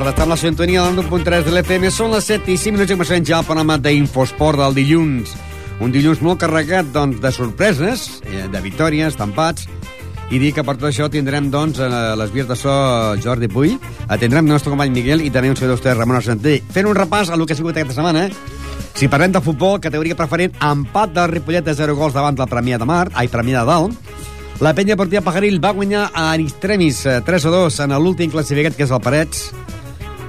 tarda. Està en la sintonia del 1.3 de l'FM. Són les 7 i 5 minuts i comencem ja el programa d'Infosport del dilluns. Un dilluns molt carregat doncs, de sorpreses, eh, de victòries, d'empats, i dir que per tot això tindrem doncs, a les vies de so Jordi Puy, atendrem el nostre company Miguel i també un servidor vostè, Ramon Argentí, fent un repàs a lo que ha sigut aquesta setmana. Si parlem de futbol, categoria preferent, empat del Ripollet de 0 gols davant del Premià de Mar, ai, Premià de Dalt, la penya partida Pajaril va guanyar a Extremis 3 eh, a 2 en l'últim classificat, que és el Parets.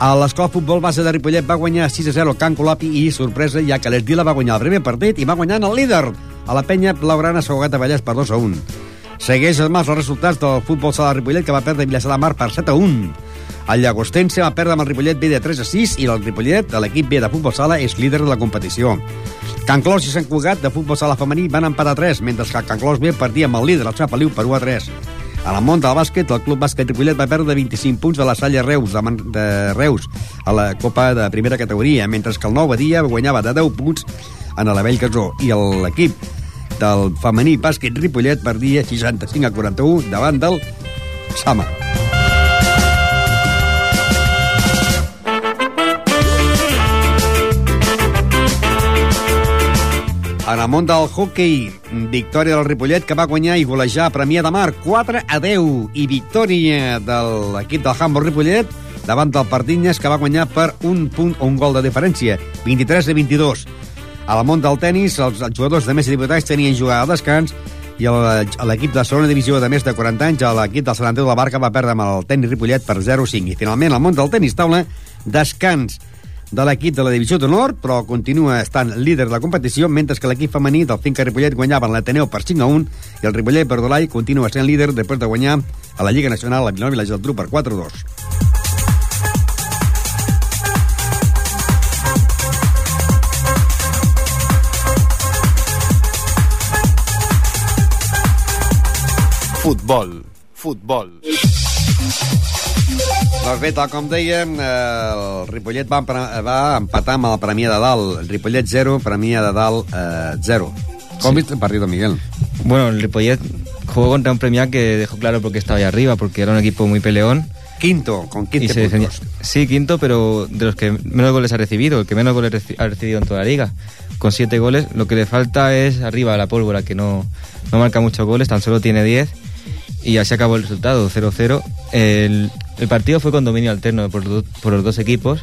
A l'escola futbol base de Ripollet va guanyar 6 a 0 Can Colapi i, sorpresa, ja que l'Esdila va guanyar el primer partit i va guanyar el líder a la penya blaugrana Saugat de Vallès per 2 a 1. Segueix además els resultats del futbol sala de Ripollet, que va perdre Vilassar de Mar per 7 a 1. El Llagostense va perdre amb el Ripollet B de 3 a 6 i el Ripollet, de l'equip B de futbol sala, és líder de la competició. Can Clos i Sant Cugat, de futbol sala femení, van empatar 3, mentre que Can Clos B perdia amb el líder, el Xapaliu, per 1 a 3. A la món del bàsquet, el Club Bàsquet Ripollet va perdre 25 punts de la Salla Reus, de, de Reus, a la Copa de primera categoria, mentre que el Nou Badia guanyava de 10 punts en la Vell Casó. I l'equip del femení bàsquet Ripollet perdia 65 a 41 davant del Sama. En el món del hockey, victòria del Ripollet que va guanyar i golejar a Premià de Mar 4 a 10 i victòria de l'equip del Hamburg Ripollet davant del Pardinyes que va guanyar per un punt o un gol de diferència, 23 a 22. A la món del tennis, els, jugadors de més de diputats tenien jugat al descans i l'equip de segona divisió de més de 40 anys, l'equip del Sant Andreu de la Barca va perdre amb el tenis Ripollet per 0-5. I finalment, al món del tenis taula, descans de l'equip de la divisió d'honor, però continua estant líder de la competició, mentre que l'equip femení del Finca Ripollet guanyava en l'Ateneu per 5 a 1 i el Ripollet Verdolai continua sent líder després de guanyar a la Lliga Nacional a Vilanova i la Geltrú per 4 a 2. Futbol, futbol. Doncs bé, tal com dèiem, eh, el Ripollet va, va empatar amb el Premià de Dalt. El Ripollet 0, Premià de Dalt eh, 0. ¿Cómo sí. viste el partido, Miguel? Bueno, el Ripollet jugó contra un Premià que dejó claro porque estaba ahí arriba, porque era un equipo muy peleón. Quinto, con 15 puntos. Defendía, sí, quinto, pero de los que menos goles ha recibido, el que menos goles ha recibido en toda la liga. Con 7 goles, lo que le falta es arriba la pólvora, que no, no marca muchos goles, tan solo tiene 10 y así acabó el resultado, 0-0. El, el, partido fue con dominio alterno por, por, los dos equipos,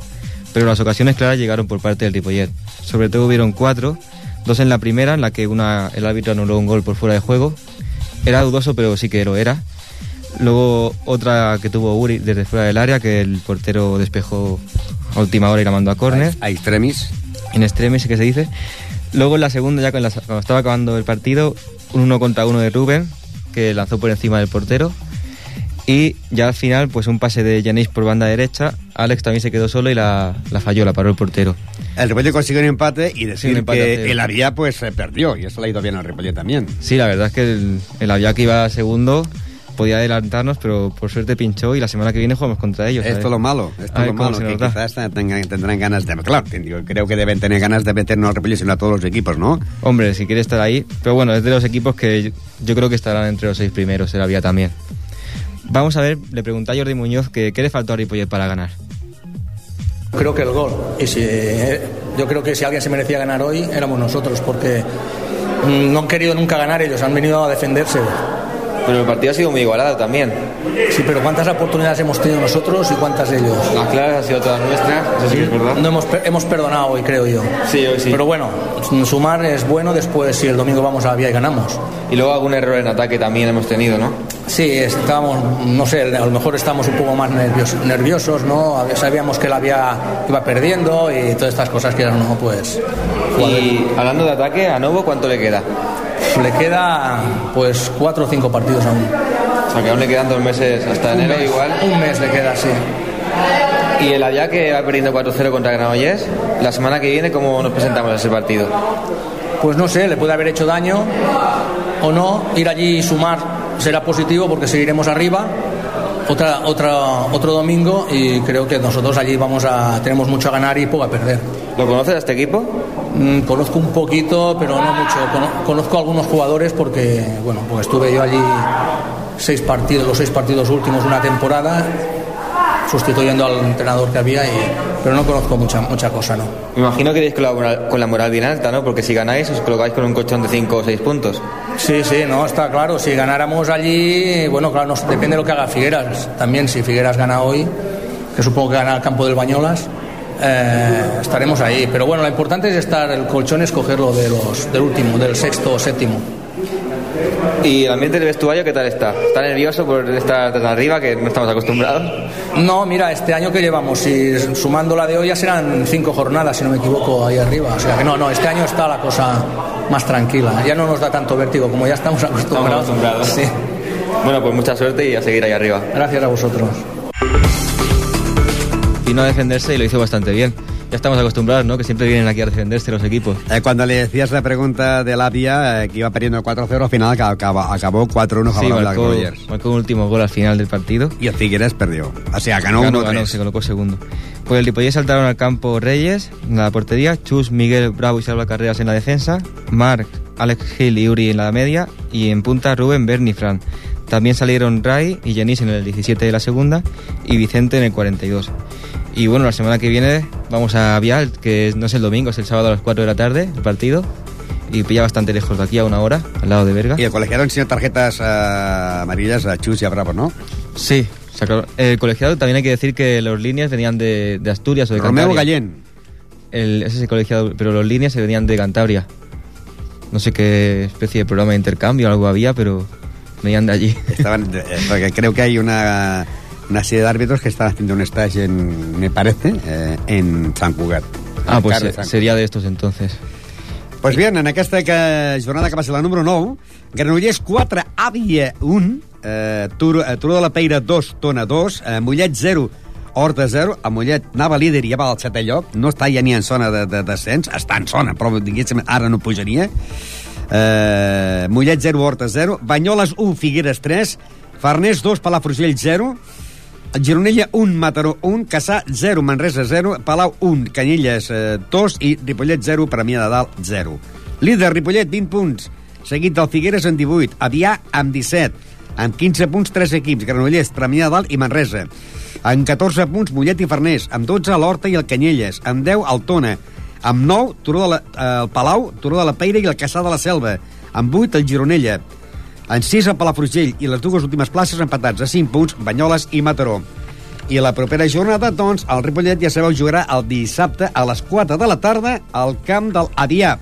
pero las ocasiones claras llegaron por parte del Ripollet. Sobre todo hubieron cuatro, dos en la primera, en la que una, el árbitro anuló un gol por fuera de juego. Era dudoso, pero sí que lo era. Luego otra que tuvo Uri desde fuera del área, que el portero despejó a última hora y la mandó a córner. A extremis. En extremis, que se dice. Luego en la segunda, ya cuando estaba acabando el partido, un uno contra uno de Rubén, que lanzó por encima del portero. Y ya al final, pues un pase de Yanis por banda derecha. Alex también se quedó solo y la, la falló, la paró el portero. El Ripollet consiguió un empate y decir sí, empate que el Avia pues se perdió y eso le ha ido bien al Ripollet también. Sí, la verdad es que el, el Avia que iba segundo podía adelantarnos, pero por suerte pinchó y la semana que viene jugamos contra ellos. Esto es lo malo, esto es lo malo, que quizás tengan, tendrán ganas de... Claro, creo que deben tener ganas de meternos al Ripollet, sino a todos los equipos, ¿no? Hombre, si quiere estar ahí, pero bueno, es de los equipos que yo, yo creo que estarán entre los seis primeros, el Avia también. Vamos a ver, le pregunta a Jordi Muñoz que qué le faltó a Ripollet para ganar. Creo que el gol. Y si, eh, yo creo que si alguien se merecía ganar hoy éramos nosotros, porque no han querido nunca ganar ellos, han venido a defenderse. Pero el partido ha sido muy igualado también. Sí, pero ¿cuántas oportunidades hemos tenido nosotros y cuántas ellos? Las claras han sido todas nuestras, eso sí, es verdad. No hemos, hemos perdonado hoy, creo yo. Sí, hoy sí. Pero bueno, sumar es bueno después si el domingo vamos a la vía y ganamos. Y luego algún error en ataque también hemos tenido, ¿no? Sí, estábamos, no sé, a lo mejor estamos un poco más nerviosos, nerviosos ¿no? Sabíamos que la vía iba perdiendo y todas estas cosas que eran, ¿no? Pues... Y hablando de ataque, ¿a Novo cuánto le queda? Le queda pues cuatro o cinco partidos aún. O sea que aún le quedan dos meses hasta un enero mes, igual. Un mes le queda, sí. Y el Avia que va perdiendo 4-0 contra Granollers, la semana que viene, ¿cómo nos presentamos a ese partido? Pues no sé, le puede haber hecho daño o no. Ir allí y sumar será positivo porque seguiremos arriba. Otra, otra, otro domingo y creo que nosotros allí vamos a tenemos mucho a ganar y poco a perder. ¿Lo conoces a este equipo? Mm, conozco un poquito, pero no mucho. Cono- Conozco a algunos jugadores porque, bueno, pues estuve yo allí seis partidos, los seis partidos últimos de una temporada sustituyendo al entrenador que había, y, pero no conozco mucha, mucha cosa, ¿no? Me imagino que con la, moral, con la moral bien alta, ¿no? Porque si ganáis os colocáis con un colchón de 5 o 6 puntos. Sí, sí, no, está claro. Si ganáramos allí, bueno, claro, nos, depende de lo que haga Figueras. También, si Figueras gana hoy, que supongo que gana el campo del Bañolas, eh, estaremos ahí. Pero bueno, lo importante es estar, el colchón es cogerlo de los, del último, del sexto o séptimo. ¿Y el ambiente del vestuario qué tal está? ¿Está nervioso por estar tan arriba que no estamos acostumbrados? No, mira, este año que llevamos, si sumando la de hoy ya serán cinco jornadas, si no me equivoco, ahí arriba. O sea que no, no, este año está la cosa más tranquila. Ya no nos da tanto vértigo como ya estamos acostumbrados. Estamos acostumbrados. Sí. Bueno, pues mucha suerte y a seguir ahí arriba. Gracias a vosotros. Vino a defenderse y lo hizo bastante bien. Ya estamos acostumbrados, ¿no? Que siempre vienen aquí a defenderse los equipos. Eh, cuando le decías la pregunta de Lapia, eh, que iba perdiendo 4-0, al final acabó, acabó 4-1 Sí, marcó, marcó un último gol al final del partido. Y el Figueres perdió. O sea, ganó, Ganó, 1-3. ganó, se colocó segundo. Pues el Ripollet saltaron al campo Reyes, en la portería, Chus, Miguel, Bravo y Salva Carreras en la defensa, Marc, Alex Gil y Uri en la media, y en punta Rubén, Berni y Fran. También salieron Ray y Jenis en el 17 de la segunda y Vicente en el 42. Y bueno, la semana que viene vamos a Vial, que no es el domingo, es el sábado a las 4 de la tarde, el partido. Y pilla bastante lejos de aquí, a una hora, al lado de Berga. Y el colegiado enseñó tarjetas eh, amarillas a Chus y a Bravo, ¿no? Sí, el colegiado también hay que decir que los líneas venían de, de Asturias o de Romeo Cantabria. Gallén. El, ese es el colegiado, pero los líneas se venían de Cantabria. No sé qué especie de programa de intercambio o algo había, pero venían de allí. Estaban, eh, porque creo que hay una, una serie de árbitros que están haciendo un stage, en, me parece, eh, en Sant Cugat. Ah, pues se- sería de estos entonces. Pues bien, en aquesta que, jornada que va ser la número 9, Granollers 4, Àvia 1, eh, Turó, eh, Turó de la Peira 2, Tona 2, eh, Mollet 0, Horta 0, a Mollet anava líder i ja va al setè lloc, no està ja ni en zona de, de descens, està en zona, però diguéssim, ara no pujaria. Eh, Mollet 0, Horta 0, Banyoles 1, Figueres 3, Farners 2, Palafrugell 0, Gironella 1, Mataró 1, Caçà 0, Manresa 0, Palau 1, Canyelles eh, 2 i Ripollet 0, Premià de Dalt 0. Líder Ripollet 20 punts, seguit del Figueres amb 18, Avià amb 17, amb 15 punts 3 equips, Granollers, Premià de Dalt i Manresa. Amb 14 punts Mollet i Farners, amb 12 l'Horta i el Canyelles, amb 10 el Tona, amb 9 Turó de la, eh, el Palau, Turó de la Peira i el Caçà de la Selva, amb 8 el Gironella, en 6 a Palafrugell i les dues últimes places empatats a 5 punts, Banyoles i Mataró. I la propera jornada, doncs, el Ripollet, ja sabeu, jugarà el dissabte a les 4 de la tarda al camp del Avià.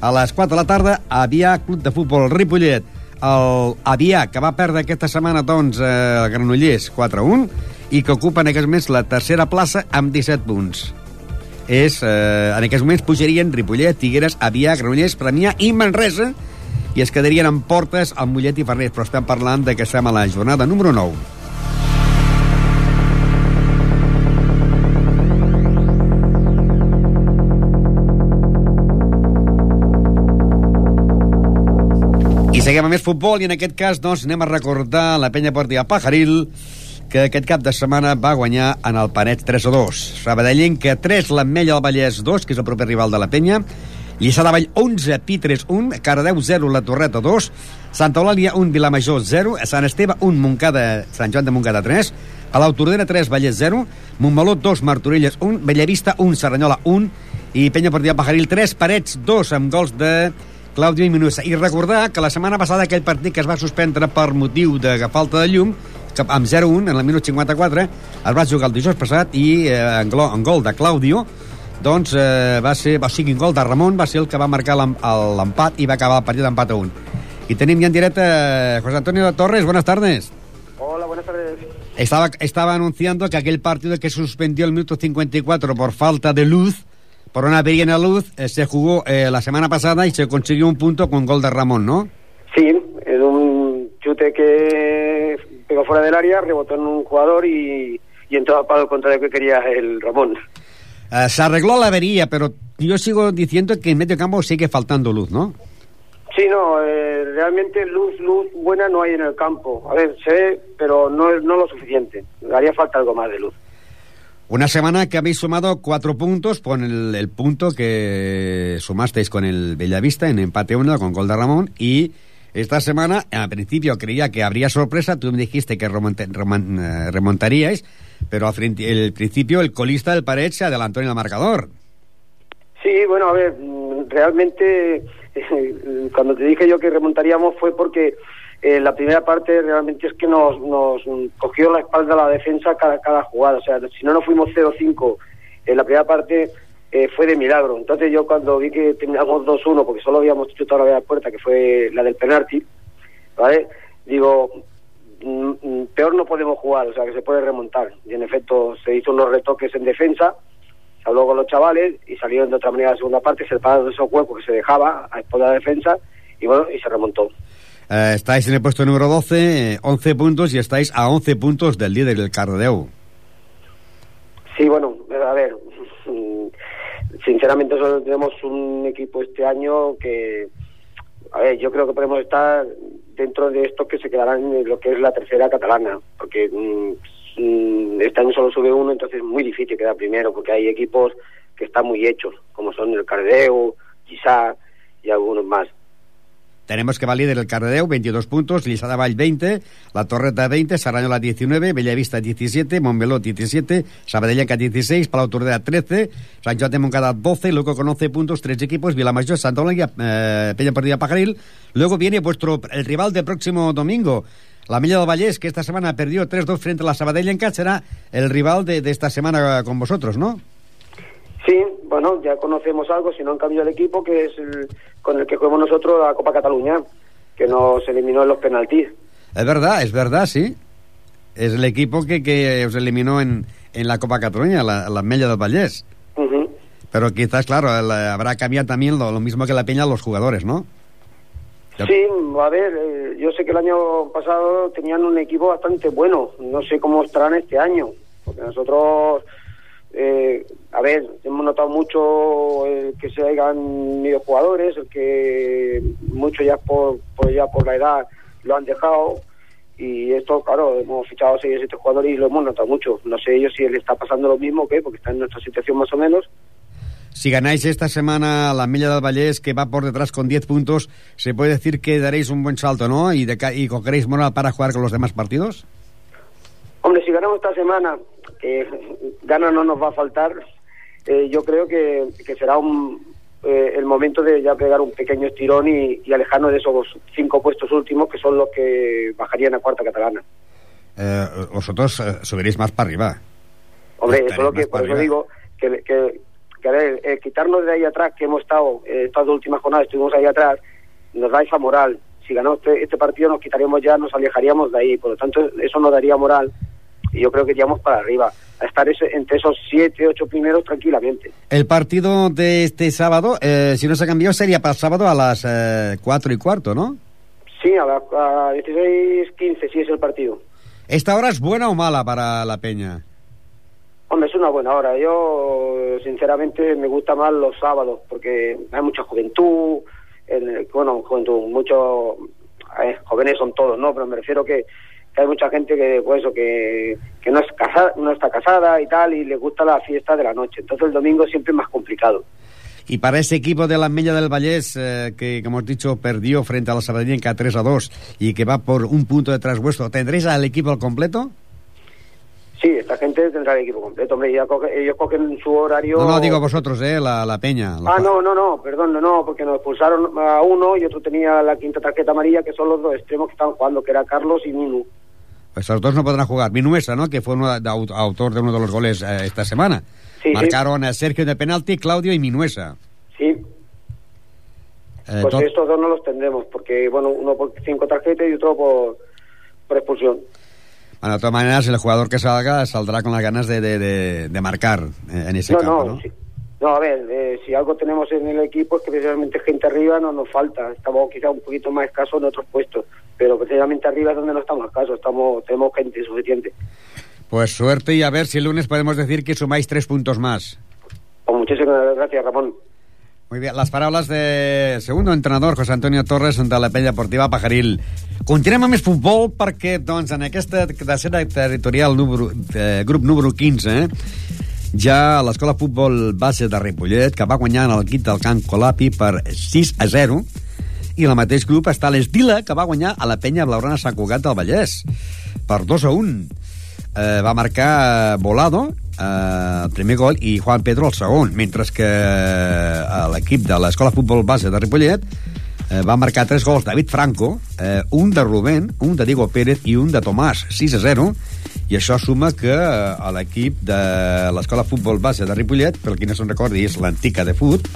A les 4 de la tarda, Avià, Club de Futbol Ripollet. El Avià, que va perdre aquesta setmana, doncs, eh, el Granollers 4-1, i que ocupa en aquests moments la tercera plaça amb 17 punts. És, eh, en aquests moments pujarien Ripollet, Figueres, Avià, Granollers, Premià i Manresa, i es quedarien en portes amb Mollet i Farners, però estem parlant de que estem a la jornada número 9. I seguim amb més futbol i en aquest cas doncs, anem a recordar la penya portiva Pajaril que aquest cap de setmana va guanyar en el Panet 3 a 2. Sabadellenca 3, l'Ametlla del Vallès 2, que és el proper rival de la penya. Lliçà de Vall 11, Pitres 1, Cardeu 0, La Torreta 2, Santa Eulàlia 1, Vilamajor 0, Sant Esteve 1, Montcada, Sant Joan de Montcada 3, Palau Tordera 3, Vallès 0, Montmeló 2, Martorelles 1, Bellavista 1, Serranyola 1 i Penya Portiva Pajaril 3, Parets 2 amb gols de Claudio i Minussa. I recordar que la setmana passada aquell partit que es va suspendre per motiu de falta de llum, amb 0-1 en el minut 54, es va jugar el dijous passat i eh, en, gol, en gol de Claudio doncs eh, va ser, o sigui, en gol de Ramon va ser el que va marcar l'em- l'empat i va acabar el partit d'empat a 1. I tenim ja en directe eh, José Antonio Torres, buenas tardes. Hola, buenas tardes. Estaba, estaba anunciando que aquel partido que suspendió el minuto 54 por falta de luz, por una avería en la luz, eh, se jugó eh, la semana pasada y se consiguió un punto con gol de Ramón, ¿no? Sí, en un chute que pegó fuera del área, rebotó en un jugador y, y entró al palo contrario que quería el Ramón. Eh, se arregló la avería, pero yo sigo diciendo que en medio campo sigue faltando luz, ¿no? Sí, no, eh, realmente luz, luz buena no hay en el campo. A ver, se ve, pero no, es- no lo suficiente. Haría falta algo más de luz. Una semana que habéis sumado cuatro puntos con el, el punto que sumasteis con el Bellavista en empate 1 con gol de Ramón y Esta semana, al principio creía que habría sorpresa, tú me dijiste que eh, remontaríais, pero al el principio el colista del Pared se adelantó en el marcador. Sí, bueno, a ver, mm, realmente cuando te dije yo que remontaríamos fue porque eh, la primera parte realmente es que nos, nos cogió la espalda la defensa cada, cada jugada. O sea, si no nos fuimos 0-5 en la primera parte eh, fue de milagro. Entonces yo cuando vi que terminamos 2-1, porque solo habíamos chutado la puerta, que fue la del penalti, ¿vale? Digo, mm, mm, peor no podemos jugar, o sea, que se puede remontar. Y en efecto se hizo unos retoques en defensa, se habló con los chavales y salieron de otra manera la segunda parte, se separaron esos huecos que se dejaba a espalda de la defensa y bueno, y se remontó. Eh, estáis en el puesto número 12, eh, 11 puntos, y estáis a 11 puntos del líder, el Cardeu. Sí, bueno, a ver, mm, sinceramente solo tenemos un equipo este año que, a ver, yo creo que podemos estar dentro de estos que se quedarán en lo que es la tercera catalana, porque mm, mm, este año solo sube uno, entonces es muy difícil quedar primero, porque hay equipos que están muy hechos, como son el Cardeu, Gisá y algunos más. Tenemos que va el Cardedeu, 22 puntos, Vall 20, La Torreta 20, Sarrañola 19, Bellavista 17, Montmeló 17, Sabadellanca 16, Palau Tordera 13, San Joan de Moncada 12, luego con 11 puntos, tres equipos, Vilamayor, Santa Olga, eh, Peña Perdida Pajaril. Luego viene vuestro el rival del próximo domingo, la Milla del Vallés, que esta semana perdió 3-2 frente a la Sabadellanca, será el rival de esta semana con vosotros, ¿no? Sí, bueno, ya conocemos algo, si no han cambiado el equipo, que es el, con el que jugamos nosotros la Copa Cataluña, que nos eliminó en los penaltis. Es verdad, es verdad, sí. Es el equipo que, que os eliminó en, en la Copa Cataluña, la, la Mella del Vallés. Ujú. Pero quizás, claro, habrá cambiado también lo, lo mismo que la Peña los jugadores, ¿no? Sí, a ver, eh, yo sé que el año pasado tenían un equipo bastante bueno, no sé cómo estarán este año, porque nosotros, eh, a ver, hemos notado mucho el que se hayan ido jugadores, el que muchos ya por, por ya por la edad lo han dejado y esto, claro, hemos fichado a seis o siete jugadores y lo hemos notado mucho. No sé ellos si le está pasando lo mismo o qué, porque está en nuestra situación más o menos. Si ganáis esta semana la Mella del Vallés, que va por detrás con 10 puntos, se puede decir que daréis un buen salto, ¿no? Y, de y cogeréis moral para jugar con los demás partidos. Hombre, si ganamos esta semana, que gana no nos va a faltar, eh, yo creo que, que será un, eh, el momento de ya pegar un pequeño estirón y, y alejarnos de esos cinco puestos últimos que son los que bajarían a cuarta catalana. Eh, vosotros eh, subiréis más para arriba. Hombre, eso es lo que, por eso digo que, que, que, a ver, eh, quitarnos de ahí atrás, que hemos estado, eh, estas dos últimas jornadas estuvimos ahí atrás, nos da esa moral. Si ganamos este, este partido nos quitaríamos ya, nos alejaríamos de ahí. Por lo tanto, eso nos daría moral y yo creo que iríamos para arriba, a estar ese, entre esos siete, ocho primeros tranquilamente. El partido de este sábado, eh, si no se ha cambiado, sería para el sábado a las eh, 4 y cuarto, ¿no? Sí, a las a 16-15 sí es el partido. ¿Esta hora es buena o mala para la Peña? Hombre, es una buena hora. Yo, sinceramente, me gusta más los sábados porque hay mucha juventud. en- bueno, juventud, muchos eh, jóvenes son todos, ¿no? Pero me refiero que, que hay mucha gente que, pues eso, que, que no, es casa, no está casada y tal y le gusta la fiesta de la noche. Entonces el domingo siempre es más complicado. Y para ese equipo de la Mella del Vallés, eh, que como hemos dicho, perdió frente a la Sabadellenca 3 a 2 y que va por un punto detrás vuestro, ¿tendréis al equipo al completo? Sí, esta gente tendrá el equipo completo. Hombre, ya coge- ellos cogen su horario. No, no, digo vosotros, eh, la, la Peña. la- Ah, no, no, no, perdón, no, no, porque nos expulsaron a uno y otro tenía la quinta tarjeta amarilla, que son los dos extremos que estaban jugando, que era Carlos y Minu. Esos dos no podrán jugar. Minuesa, ¿no? Que fue uno de- au- autor de uno de los goles eh, esta semana. Sí, Marcaron a Sergio de penalti, Claudio y Minuesa. Sí, Eh, pues to- estos dos no los tendremos, porque, bueno, uno por cinco tarjetas y otro por, por expulsión. Bueno, de todas maneras, el jugador que salga saldrá con las ganas de, de, de- de marcar eh, en ese No, campo, no, ¿no? sí. No, a ver, eh, si algo tenemos en el equipo es que precisamente gente arriba no nos falta. Estamos quizá un poquito más escasos en otros puestos, pero precisamente arriba es donde no estamos escasos, estamos, tenemos gente suficiente. Pues suerte y a ver si el lunes podemos decir que sumáis tres puntos más. Pues muchísimas gracias, Ramón. Muy bien, les paraules de segundo entrenador, José Antonio Torres, de la Pella Deportiva Pajaril. Continuem amb més futbol perquè, doncs, en aquesta tercera territorial número, eh, grup número 15, eh, ja l'escola futbol base de Ripollet, que va guanyar en el quit del Camp Colapi per 6 a 0, I el mateix grup està l'Esdila, que va guanyar a la penya Blaurana Sant Cugat del Vallès, per 2 a 1. Eh, va marcar Volado, eh, el primer gol, i Juan Pedro el segon, mentre que eh, l'equip de l'Escola Futbol Base de Ripollet eh, va marcar tres gols. David Franco, eh, un de Rubén, un de Diego Pérez i un de Tomàs, 6 a 0, i això suma que eh, a l'equip de l'Escola Futbol Base de Ripollet, pel qui no se'n recordi, és l'antica de fut,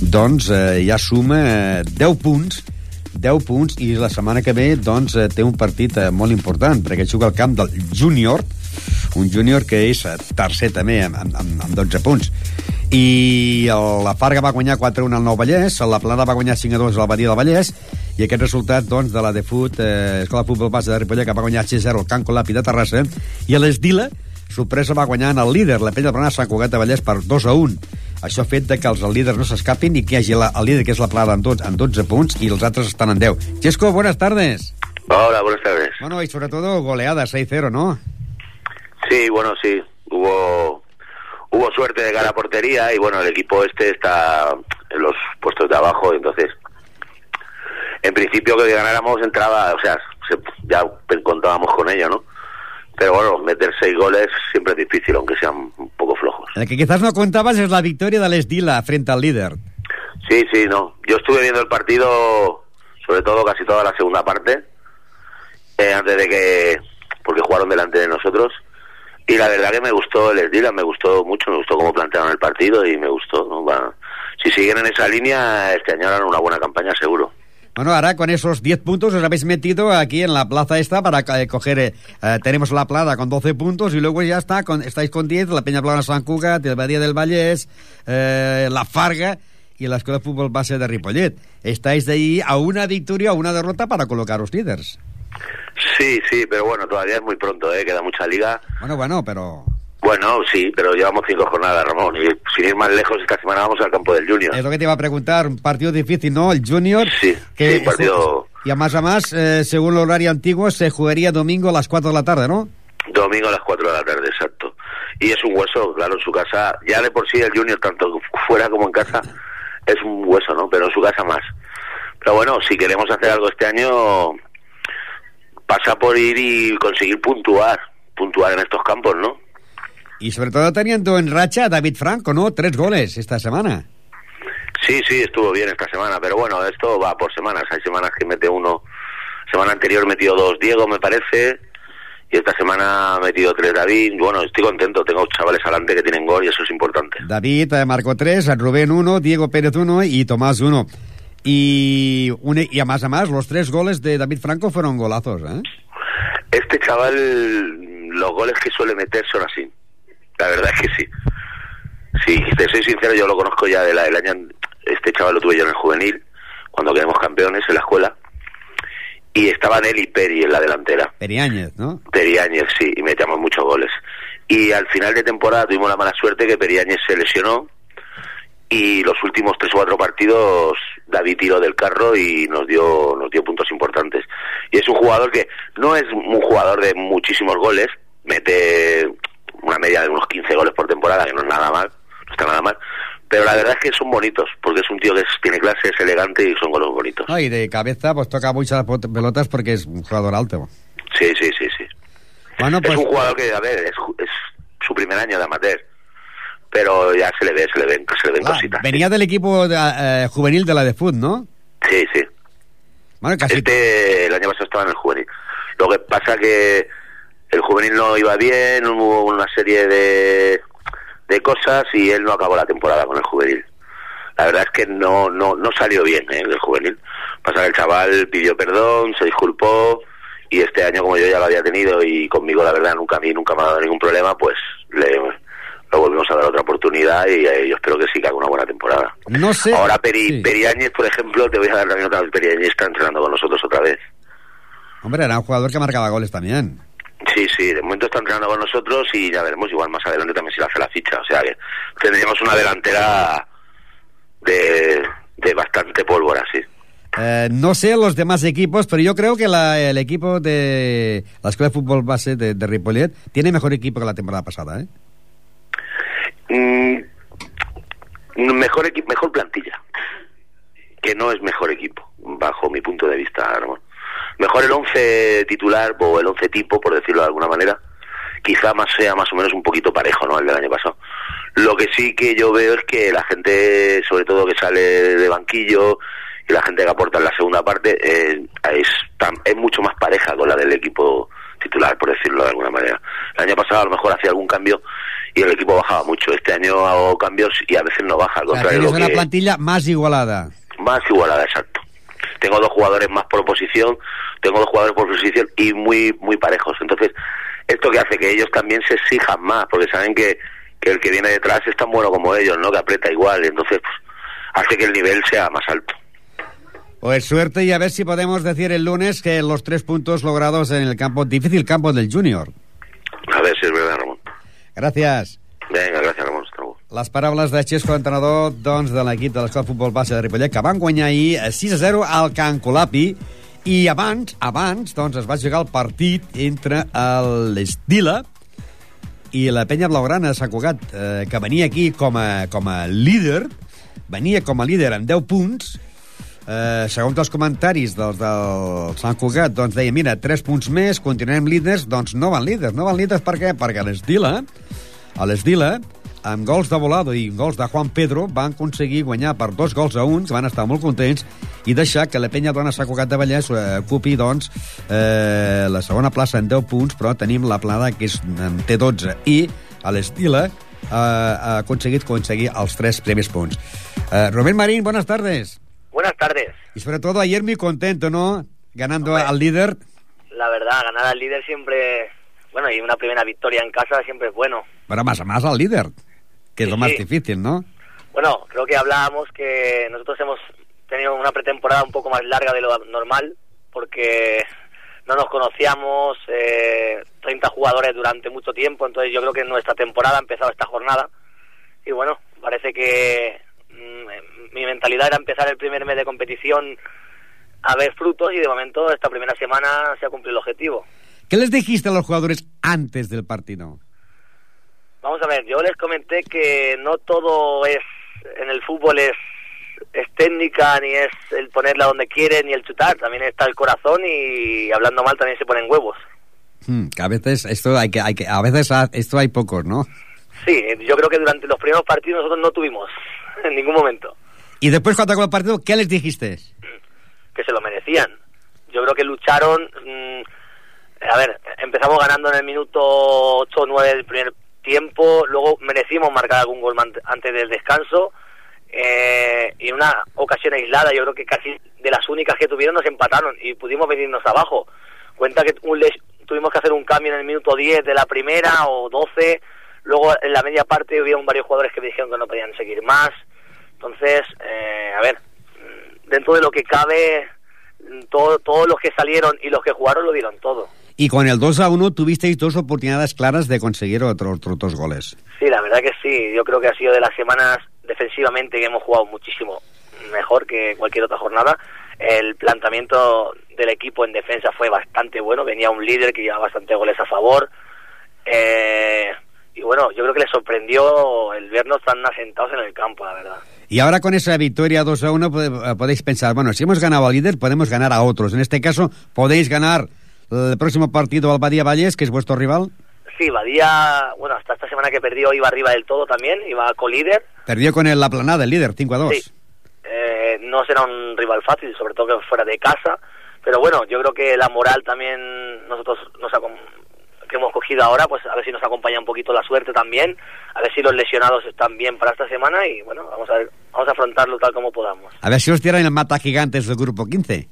doncs eh, ja suma eh, 10 punts 10 punts i la setmana que ve doncs, eh, té un partit eh, molt important perquè juga al camp del júnior un júnior que és eh, tercer també amb, amb, amb 12 punts i el, la Farga va guanyar 4-1 al Nou Vallès, la Plana va guanyar 5-2 a la Badia del Vallès, i aquest resultat doncs, de la de fut, eh, Escola de Futbol Base de Ripollet, que va guanyar 6-0 al Can Colapi de Terrassa, i a l'Esdila, sorpresa va guanyar en el líder, la Pella de Plana Sant Cugat de Vallès, per 2-1. Això ha fet de que els líders no s'escapin i que hi hagi la, el líder, que és la Plana, en, 12, en 12 punts, i els altres estan en 10. Xesco, buenas tardes. Hola, buenas tardes. Bueno, y sobre todo goleada 6-0, ¿no? Sí, bueno, sí. Hubo hubo suerte de cara a portería y bueno, el equipo este está en los puestos de abajo, entonces en principio que ganáramos entraba, o sea, se- ya contábamos con ello, ¿no? Pero bueno, meter seis goles siempre es difícil, aunque sean un poco flojos. El que quizás no contabas es la victoria de l'Esdila frente al líder. Sí, sí, no. Yo estuve viendo el partido, sobre todo casi toda la segunda parte, eh, antes de que, porque jugaron delante de nosotros. Y la verdad que me gustó el Esdila, me gustó mucho, me gustó cómo plantearon el partido y me gustó. ¿no? Si siguen en esa línea, este año una buena campaña seguro. Bueno, ahora con esos 10 puntos os habéis metido aquí en la plaza esta para eh, coger... eh, eh, tenemos la Plata con 12 puntos y luego ya está, con, estáis con 10, la Peña Plana Sant Cugat, el Badía del Vallès, eh, la Farga y la Escuela de Fútbol Base de Ripollet. Estáis de ahí a una victoria o una derrota para colocaros líderes. Sí, sí, pero bueno, todavía es muy pronto, ¿eh? queda mucha liga. Bueno, bueno, pero Bueno, sí, pero llevamos cinco jornadas, Ramón. Y sin ir más lejos, esta semana vamos al campo del Junior. es lo que te iba a preguntar, un partido difícil, ¿no? El Junior... Sí, sí, un partido- Y a más a más, eh, según el horario antiguo, se jugaría domingo a las 4 de la tarde, ¿no? Domingo a las 4 de la tarde, exacto. Y es un hueso, claro, en su casa. Ya de por sí el Junior, tanto fuera como en casa, es un hueso, ¿no? Pero en su casa más. Pero bueno, si queremos hacer algo este año, pasa por ir y conseguir puntuar. Puntuar en estos campos, ¿no? Y sobre todo teniendo en racha a David Franco, ¿no? Tres goles esta semana. Sí, sí, estuvo bien esta semana. Pero bueno, esto va por semanas. Hay semanas que mete uno. Semana anterior metió dos Diego, me parece. Y esta semana ha metido tres David. Bueno, estoy contento. Tengo chavales adelante que tienen gol y eso es importante. David eh, marcó tres, Rubén uno, Diego Pérez uno y Tomás uno. Y, un- y a más a más, los tres goles de David Franco fueron golazos, ¿eh? Este chaval, los goles que suele meter son así. La verdad es que sí. Sí, te soy sincero, yo lo conozco ya del el año. Este chaval lo tuve yo en el juvenil, cuando quedamos campeones en la escuela. Y estaban él y Peri en la delantera. Periáñez, ¿no? Periáñez, sí, y metíamos muchos goles. Y al final de temporada tuvimos la mala suerte que Periáñez se lesionó y los últimos tres o cuatro partidos David tiró del carro y nos dio nos dio puntos importantes. Y es un jugador que no es un jugador de muchísimos goles, mete una media de unos 15 goles por temporada, que no es nada mal, no está nada mal, pero la verdad es que son bonitos, porque es un tío que es- tiene clase, es elegante y son goles bonitos. No, y de cabeza, pues toca muchas pelotas porque es un jugador alto. Sí, sí, sí, sí. Bueno, pues es un jugador que, a ver, es, es su primer año de amateur. Pero ya se le ve, se le ven, se le ven ah, cositas. venía del equipo de, eh, juvenil de la de Foot, ¿no? Sí, sí. Bueno, casi... Este, el año pasado estaba en el juvenil. Lo que pasa que el juvenil no iba bien, hubo una serie de, de cosas y él no acabó la temporada con el juvenil. La verdad es que no, no, no salió bien ¿eh, el juvenil. Pasa que el chaval pidió perdón, se disculpó y este año como yo ya lo había tenido y conmigo la verdad nunca a mí nunca me ha dado ningún problema, pues le, lo volvimos a dar otra oportunidad y eh, yo espero que sí que haga una buena temporada. No sé... Ahora Peri, Sí. Periáñez, por ejemplo, te voy a dar también otra vez. Periáñez está entrenando con nosotros otra vez. Hombre, era un jugador que marcaba goles también. Sí, sí, de momento está entrenando con nosotros y ya veremos, igual más adelante también si le hace la ficha. O sea que tendríamos una delantera de, de bastante pólvora, sí. Eh, no sé los demás equipos, pero yo creo que la- el equipo de la Escuela de Fútbol Base de, de Ripollet tiene mejor equipo que la temporada pasada, ¿eh? Mm, mejor mejor plantilla. Que no es mejor equipo. bajo mi punto de vista. Mejor el 11 titular o el 11 tipo, por decirlo de alguna manera. Quizá más sea más o menos un poquito parejo, ¿no? El del año pasado. Lo que sí que yo veo es que la gente, sobre todo que sale de banquillo y la gente que aporta en la segunda parte, eh, es, tan- es mucho más pareja con la del equipo titular, por decirlo de alguna manera. El año pasado a lo mejor hacía algún cambio y el equipo bajaba mucho. Este año hago cambios y a veces no baja, al O sea, contrario. tienes lo una plantilla más igualada. más igualada, exacto. Tengo dos jugadores más por posición, tengo dos jugadores por posición y muy muy parejos. Entonces, esto que hace que ellos también se exijan más, porque saben que, que el que viene detrás es tan bueno como ellos, ¿no? Que aprieta igual, entonces pues, hace que el nivel sea más alto. Pues suerte y a ver si podemos decir el lunes que los tres puntos logrados en el campo, difícil campo del Junior. A ver si es verdad, Ramon. Gràcies. Venga, gracias, Ramon. Les paraules de Xesco, entrenador doncs, de l'equip de l'Escola Futbol Base de Ripollet, que van guanyar ahir eh, 6 a 0 al Can Colapi, i abans, abans, doncs, es va jugar el partit entre l'Estila i la penya blaugrana de Sant Cugat, eh, que venia aquí com a, com a líder, venia com a líder amb 10 punts, eh, segons els comentaris dels del Sant Cugat, doncs deia, mira, 3 punts més, continuem líders, doncs no van líders. No van líders per què? Perquè l'Estila, a l'Estila, amb gols de Volado i gols de Juan Pedro, van aconseguir guanyar per dos gols a uns, van estar molt contents, i deixar que la penya dona Sant Cugat de Vallès eh, ocupi, doncs, eh, la segona plaça en 10 punts, però tenim la plana que és, en té 12, i a l'Estila eh, ha aconseguit aconseguir els tres primers punts. Eh, Rubén Marín, buenas tardes. Buenas tardes. Y sobre todo ayer muy contento, ¿no? Ganando Hombre. al líder. La verdad, ganar al líder siempre, bueno, y una primera victoria en casa siempre es bueno. Pero más, más al líder, que es lo más sí. difícil, ¿no? Bueno, creo que hablábamos que nosotros hemos tenido una pretemporada un poco más larga de lo normal, porque no nos conocíamos, eh, 30 jugadores durante mucho tiempo, entonces yo creo que nuestra temporada ha empezado esta jornada. Y bueno, parece que mi mentalidad era empezar el primer mes de competición a ver frutos y de momento esta primera semana se ha cumplido el objetivo. ¿Qué les dijiste a los jugadores antes del partido? Vamos a ver, yo les comenté que no todo es en el fútbol es es técnica ni es el ponerla donde quiere ni el chutar, también está el corazón y hablando mal también se ponen huevos. Hmm, que a veces esto hay que, hay que, a veces esto hay pocos, ¿no? Sí, yo creo que durante los primeros partidos nosotros no tuvimos en ningún momento Y después cuando acabó el partido, ¿qué les dijiste? que se lo merecían. Yo creo que lucharon, mm, a ver, empezamos ganando en el minuto 8 o 9 del primer tiempo, luego merecimos marcar algún gol antes del descanso eh, y en una ocasión aislada, yo creo que casi de las únicas que tuvieron nos empataron y pudimos venirnos abajo. Cuenta que un tuvimos que hacer un cambio en el minuto 10 de la primera o 12, luego en la media parte hubieron varios jugadores que me dijeron que no podían seguir más. Entonces, eh, a ver, dentro de lo que cabe, todo, todos los que salieron y los que jugaron lo dieron todo. Y con el 2 a 1 tuvisteis dos oportunidades claras de conseguir otros otros dos goles. Sí, la verdad que sí. Yo creo que ha sido de las semanas defensivamente que hemos jugado muchísimo mejor que cualquier otra jornada. El planteamiento del equipo en defensa fue bastante bueno. Venía un líder que llevaba bastante goles a favor. Eh, y bueno, yo creo que les sorprendió el vernos tan asentados en el campo, la verdad. Y ahora con esa victoria 2 a 1 pode- podéis pensar, bueno, si hemos ganado al líder, podemos ganar a otros. En este caso, podéis ganar el próximo partido al Badía Vallés, que es vuestro rival. Sí, Badía, bueno, hasta esta semana que perdió iba arriba del todo también, iba co-líder. Perdió con el, la planada, el líder, 5 a 2. Sí. Eh, no será un rival fácil, sobre todo que fuera de casa. Pero bueno, yo creo que la moral también nosotros nos que hemos cogido ahora, pues a ver si nos acompaña un poquito la suerte también, a ver si los lesionados están bien para esta semana y bueno, vamos a ver, vamos a afrontarlo tal como podamos. A ver si os tiran el mata gigantes del grupo 15.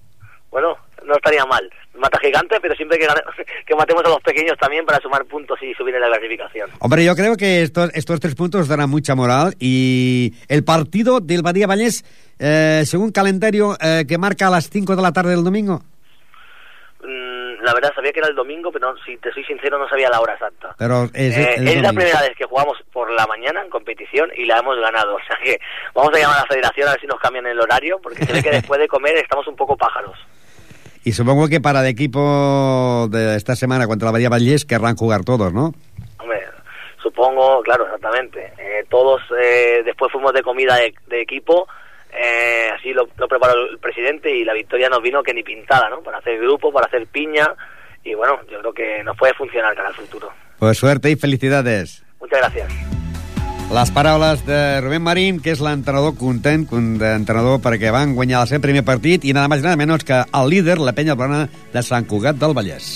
Bueno, no estaría mal. Mata gigante, pero siempre que, gane- que matemos a los pequeños también para sumar puntos y subir en la clasificación. Hombre, yo creo que estos, estos tres puntos darán mucha moral y el partido del Badía Vallés, eh, según calendario eh, que marca a las 5 de la tarde del domingo. La verdad sabía que era el domingo, pero no, si te soy sincero no sabía la hora exacta. Pero es, Eh, es la primera vez que jugamos por la mañana en competición y la hemos ganado. O sea que vamos a llamar a la federación a ver si nos cambian el horario, porque se ve que después de comer estamos un poco pájaros. Y supongo que para el equipo de esta semana contra la Badía Vallés querrán jugar todos, ¿no? Hombre, supongo, claro, exactamente. Eh, todos eh, después fuimos de comida de, de equipo, eh, así lo, lo preparó el presidente y la victoria nos vino que ni pintada, ¿no? Para hacer grupo, para hacer piña y bueno, yo creo que nos puede funcionar cara al futuro. Pues suerte y felicidades. Muchas gracias. Les paraules de Rubén Marín, que és l'entrenador content, con- entrenador perquè van guanyar el seu primer partit i nada més i nada menys que el líder, la penya blana de Sant Cugat del Vallès.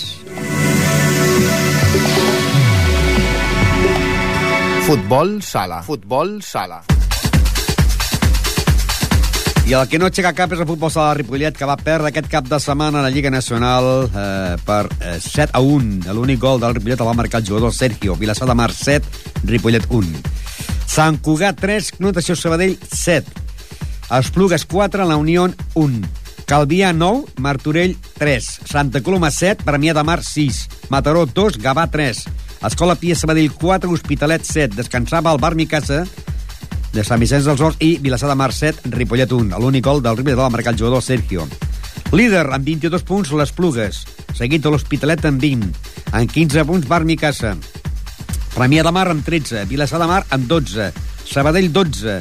Futbol sala. Futbol sala. I el que no aixeca cap és el futbol sala de Ripollet, que va perdre aquest cap de setmana a la Lliga Nacional eh, per eh, 7 a 1. L'únic gol del Ripollet el va marcar el jugador Sergio. Vilassar de Mar 7, Ripollet 1. Sant Cugat 3, Notació Sabadell 7. Esplugues 4, la Unió 1. Calvià 9, Martorell 3. Santa Coloma 7, Premià de Mar 6. Mataró 2, Gavà 3. Escola Pia Sabadell 4, Hospitalet 7. Descansava el Bar Micasa de Sant Vicenç dels Horts i Vilassar de Mar 7, Ripollet 1. L'únic gol del Ripollet va marcar el jugador Sergio. Líder amb 22 punts, les Plugues. Seguit de l'Hospitalet amb 20. En 15 punts, Bar Micasa. Premià de Mar amb 13, Vilassar de Mar amb 12, Sabadell 12,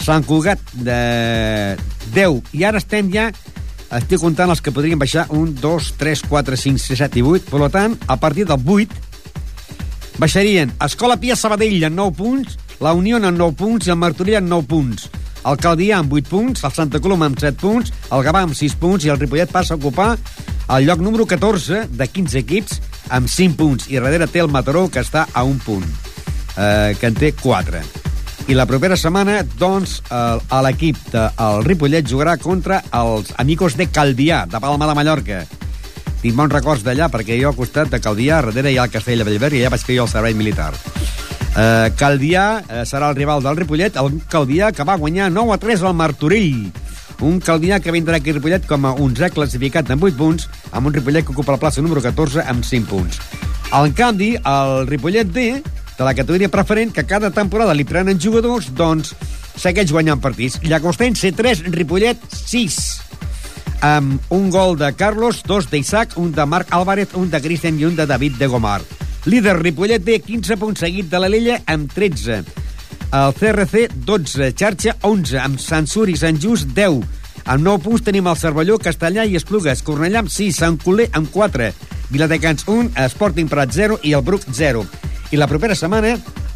Sant Cugat de 10. I ara estem ja, estic comptant els que podrien baixar, 1, 2, 3, 4, 5, 6, 7 i 8. Per tant, a partir del 8, baixarien Escola Pia Sabadell amb 9 punts, la Unió amb 9 punts i el Martorell amb 9 punts. El Calvià amb 8 punts, el Santa Coloma amb 7 punts, el Gavà amb 6 punts i el Ripollet passa a ocupar el lloc número 14 de 15 equips amb 5 punts. I darrere té el Mataró, que està a un punt, eh, que en té 4. I la propera setmana, doncs, l'equip del Ripollet jugarà contra els amigos de Calvià, de Palma de Mallorca. Tinc bons records d'allà, perquè jo al costat de Calvià, darrere hi ha el Castell de Bellver, i allà vaig fer jo el servei militar. Uh, Calvià uh, serà el rival del Ripollet, el Calvià que va guanyar 9 a 3 al Martorell. Un Calvià que vindrà aquí a Ripollet com a 11è classificat amb 8 punts, amb un Ripollet que ocupa la plaça número 14 amb 5 punts. En canvi, el Ripollet B, de la categoria preferent, que cada temporada li prenen jugadors, doncs segueix guanyant partits. Llagosteny C3, Ripollet 6 amb un gol de Carlos, dos d'Isaac, un de Marc Álvarez, un de Cristian i un de David de Gomar. Líder Ripollet B, 15 punts seguit de l'Alella amb 13. El CRC, 12. Xarxa, 11. Amb Sant Sur i Sant Just, 10. Amb 9 punts tenim el Cervelló, Castellà i Esplugues. Cornellà amb 6. Sant Coler amb 4. Viladecans, 1. Sporting Prat, 0. I el Bruc, 0. I la propera setmana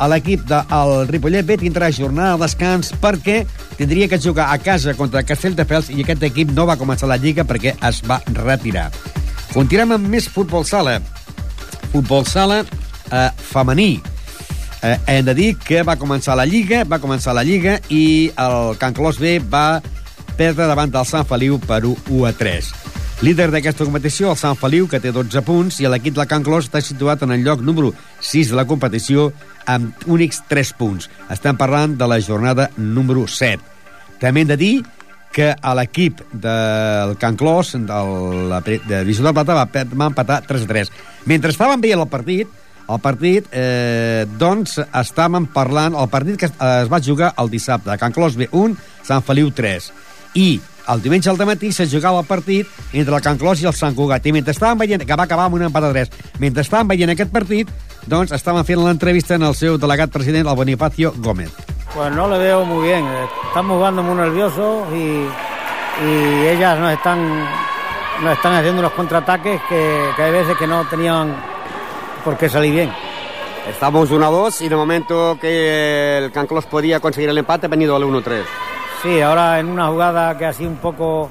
l'equip del Ripollet B tindrà jornada de descans perquè tindria que jugar a casa contra Castelldefels i aquest equip no va començar la Lliga perquè es va retirar. Continuem amb més futbol sala. Futbol sala eh, femení. Eh, hem de dir que va començar la Lliga, va començar la Lliga i el Can Clos B va perdre davant del Sant Feliu per 1 a 3. Líder d'aquesta competició, el Sant Feliu, que té 12 punts, i l'equip de Can Clos està situat en el lloc número 6 de la competició amb únics 3 punts. Estem parlant de la jornada número 7. També hem de dir que a l'equip del Can Clos, de la de Divisió del Plata, va, va empatar 3 a 3. Mentre estàvem veient el partit, el partit, eh, doncs, estàvem parlant, el partit que es, es va jugar el dissabte, Can Clos B 1, Sant Feliu 3. I el diumenge al matí se jugava el partit entre el Can Clos i el Sant Cugat. I mentre estàvem veient, que va acabar amb un empat a 3, mentre estàvem veient aquest partit, doncs estaven fent l'entrevista en el seu delegat president, el Bonifacio Gómez. Pues no le veo muy bien. Estamos jugando muy nerviosos y, y ellas nos están, nos están haciendo unos contraataques que, que hay veces que no tenían por qué salir bien. Estamos 1 a 2 y el momento que el Can Clos podía conseguir el empate, ha venido al 1 3. Sí, ahora en una jugada que así un poco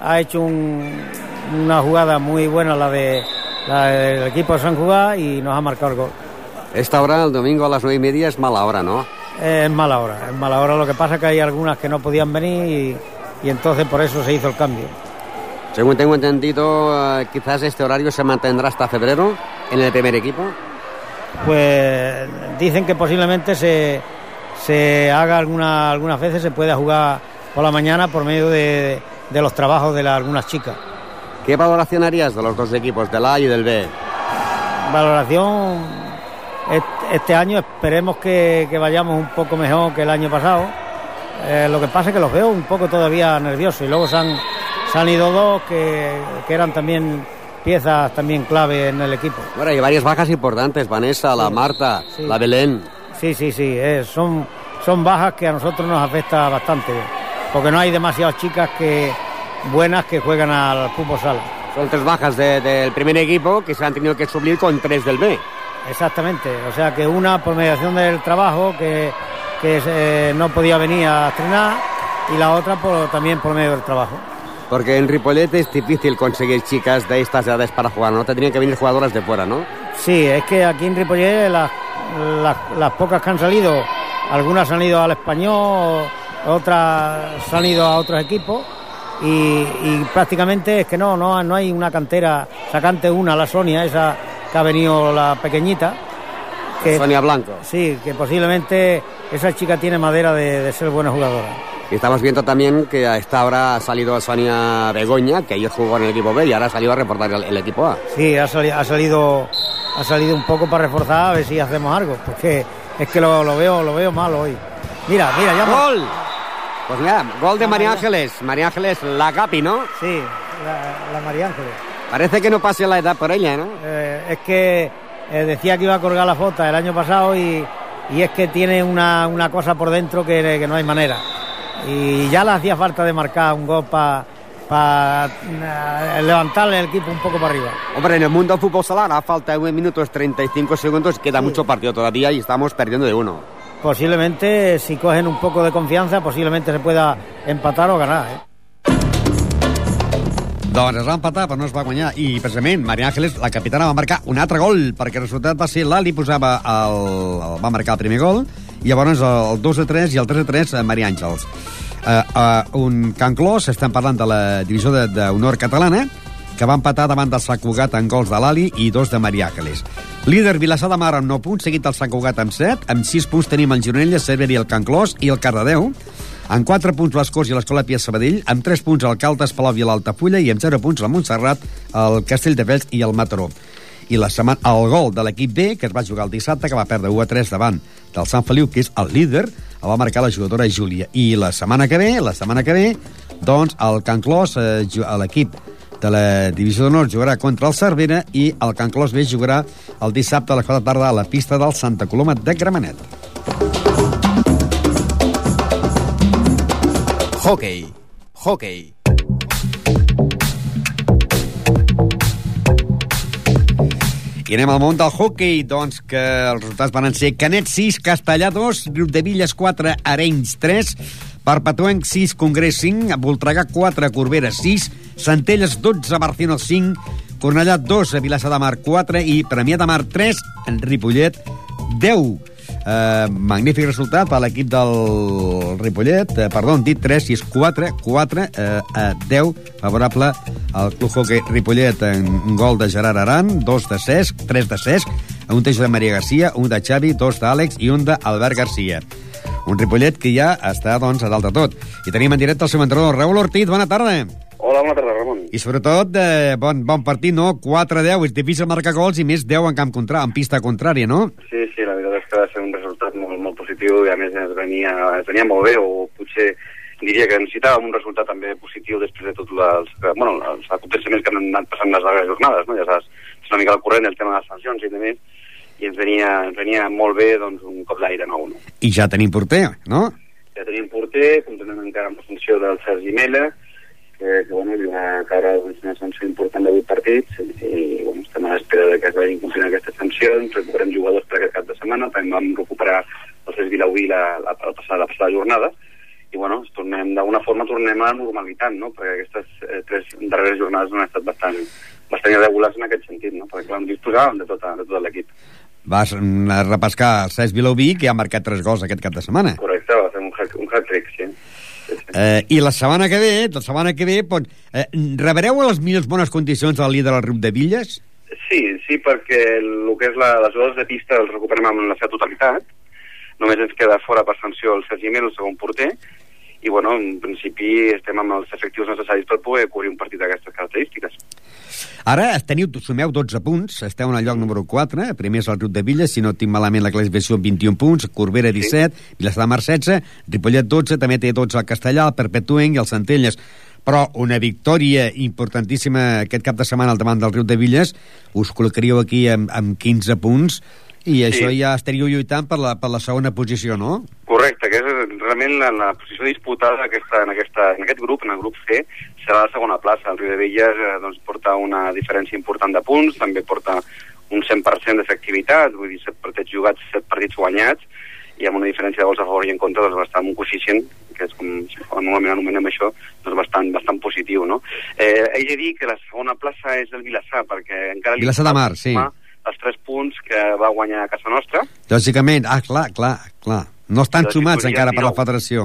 ha hecho un- una jugada muy buena la de la del equipo de San Jugá y nos ha marcado el gol. Esta hora, el domingo a las 9 y media, es mala hora, ¿no? Es mala hora, es mala hora. Lo que pasa es que hay algunas que no podían venir y, y entonces por eso se hizo el cambio. Según tengo entendido, eh, quizás este horario se mantendrá hasta febrero en el primer equipo. Pues dicen que posiblemente se, se haga alguna, algunas veces, se pueda jugar por la mañana por medio de, de los trabajos de la- algunas chicas. ¿Qué valoración harías de los dos equipos, del A y del B? Valoración, este año esperemos que, que vayamos un poco mejor que el año pasado. Eh, lo que pasa es que los veo un poco todavía nerviosos y luego se han, se han ido dos que, que eran también piezas también clave en el equipo. Bueno, hay varias bajas importantes, Vanessa, la Marta, sí. la Belén. Sí, sí, sí, eh, son, son bajas que a nosotros nos afecta bastante. porque no hay demasiadas chicas que buenas que juegan al fútbol sala. Son tres bajas de- del primer equipo que se han tenido que suplir con tres del B. Exactamente, o sea que una por mediación del trabajo que, que eh, no podía venir a estrenar y la otra por, también por medio del trabajo. Porque en Ripollet es difícil conseguir chicas de estas edades para jugar, ¿no? Tendrían que venir jugadoras de fuera, ¿no? Sí, es que aquí en Ripollet las, las, las pocas que han salido, algunas han ido al español, otras han ido a otros equipos y, y prácticamente es que no, no, no hay una cantera sacante una, la Sonia, esa que ha venido la pequeñita. Que, Sonia Blanco. Sí, que posiblemente esa chica tiene madera de, de ser buena jugadora. Y estamos viendo también que a esta hora ha salido Sonia Begoña, que ayer jugó en el equipo B y ahora ha salido a reportar el, el equipo A. Sí, ha, sali- ha salido ha salido un poco para reforzar a ver si hacemos algo, porque es que lo, lo veo lo veo mal hoy. Mira, mira, ya ¡Gol! Pues mira, gol de María Ángeles. María Ángeles, la Capi, ¿no? Sí, la, la María Ángeles. Parece que no pase la edad por ella, ¿no? Eh, es que eh, decía que iba a colgar la foto el año pasado y, y es que tiene una, una cosa por dentro que, que no hay manera. Y ya le hacía falta de marcar un gol para levantarle el equipo un poco para arriba. Hombre, en el mundo del fútbol sala a falta de 1 minuto 35 segundos, queda mucho partido todavía y estamos perdiendo de uno. Posiblemente, si cogen un poco de confianza, posiblemente se pueda empatar o ganar. ¿eh? Doncs es va empatar, però no es va guanyar. I, precisament, Maria Ángeles, la capitana, va marcar un altre gol, perquè el resultat va ser l'Ali posava el, el, va marcar el primer gol, i llavors el 2 a 3 i el 3 a 3 a Maria Àngels. Uh, uh, un Can Clos, estem parlant de la divisió d'honor catalana, que va empatar davant del Sant Cugat en gols de l'Ali i dos de Maria Ángeles. Líder Vilassar de Mar amb 9 punts, seguit el Sant Cugat amb 7. Amb 6 punts tenim el Gironella, Cervera i el Can Clos i el Cardedeu. Amb 4 punts les Corts i l'Escola Pia Sabadell, amb 3 punts el Caldes, Palau i l'Altafulla i amb 0 punts la Montserrat, el Castelldefels i el Mataró. I la setmana, el gol de l'equip B, que es va jugar el dissabte, que va perdre 1 a 3 davant del Sant Feliu, que és el líder, el va marcar la jugadora Júlia. I la setmana que ve, la setmana que ve, doncs el Can Clos, eh, l'equip de la Divisió d'Honor jugarà contra el Cervera i el Can Clos B jugarà el dissabte a 4 de la tarda a la pista del Santa Coloma de Gramenet. Hockey. Hockey. I anem al món del hockey, doncs, que els resultats van ser Canet 6, Castellà 2, Riudevilles 4, Arenys 3, Perpetuenc 6, Congrés 5, Voltregà 4, Corbera 6, Centelles 12, Barcino 5, Cornellà 2, Vilassar de Mar 4 i Premià de Mar 3, en Ripollet 10. Uh, magnífic resultat per l'equip del Ripollet, uh, perdó, dit 3, 6, 4, 4, uh, uh, 10, favorable al Club Hockey Ripollet en un gol de Gerard Aran, 2 de Cesc, 3 de Cesc, un tejo de Maria Garcia, un de Xavi, dos d'Àlex i un d'Albert Garcia. Un Ripollet que ja està, doncs, a dalt de tot. I tenim en directe el seu entrenador, Raül Ortiz, bona tarda. Hola, bona tarda, Ramon. I sobretot, eh, bon, bon partit, no? 4-10, és difícil marcar gols i més 10 en camp contra, en pista contrària, no? Sí, sí, la veritat és que va ser un resultat molt, molt positiu i a més ens venia, ens venia molt bé o potser diria que necessitàvem un resultat també positiu després de tot les, que, bueno, els aconteciments que han anat passant les darreres jornades, no? Ja saps, és una mica al corrent el tema de les sancions i també i ens venia, ens venia molt bé doncs, un cop d'aire nou, no? I ja tenim porter, no? Ja tenim porter, continuem encara amb la funció del Sergi Mela, que, que bueno, li va caure doncs, una sanció important de 8 partits i bueno, estem a l'espera de que es vagin complint aquestes sancions, recuperem jugadors per aquest cap de setmana, també vam recuperar el Cesc Vilauí la, la, la, passada, la passada jornada i bueno, tornem, d'alguna forma tornem a la normalitat, no? perquè aquestes eh, tres darreres jornades han estat bastant, bastant irregulars en aquest sentit, no? perquè clar, ens disposàvem de, tota, de tot l'equip. Vas mm, a repescar el Cesc Vilauví, que ha marcat 3 gols aquest cap de setmana. Correcte, va fer un hat- un hat-trick, sí. Eh, I la setmana que ve, la setmana que ve, doncs, eh, rebreu a les millors bones condicions el líder del Riu de Villes? Sí, sí, perquè el que és la, les hores de pista els recuperem amb la seva totalitat. Només ens queda fora per sanció el Sergi Mel, el segon porter, i bueno, en principi estem amb els efectius necessaris per poder cobrir un partit d'aquestes característiques. Ara teniu, sumeu 12 punts, esteu en el lloc número 4, primer és el Riu de Villes, si no tinc malament la classificació amb 21 punts, Corbera 17, sí. Vilassar de Mar 16, Ripollet 12, també té 12 el Castellà, el Perpetuenc i el Centelles. Però una victòria importantíssima aquest cap de setmana al davant del Riu de Villes, us col·locaríeu aquí amb, amb 15 punts, i això ja estaríeu lluitant per la, per la segona posició, no? Correcte, que és realment la, la posició disputada aquesta, en, aquesta, en aquest grup, en el grup C, serà la segona plaça. El Riu de Villas eh, doncs, porta una diferència important de punts, també porta un 100% d'efectivitat, vull dir, 7 partits jugats, 7 partits guanyats, i amb una diferència de gols a favor i en contra doncs, bastant un coeficient, que és com, normalment anomenem això, doncs bastant, bastant positiu. No? Eh, he de dir que la segona plaça és el Vilassar, perquè encara... Vilassar de Mar, sí. sumar Els tres punts que va guanyar a casa nostra, Lògicament, ah, clar, clar, clar. No estan Doncs sumats podrien encara per la federació.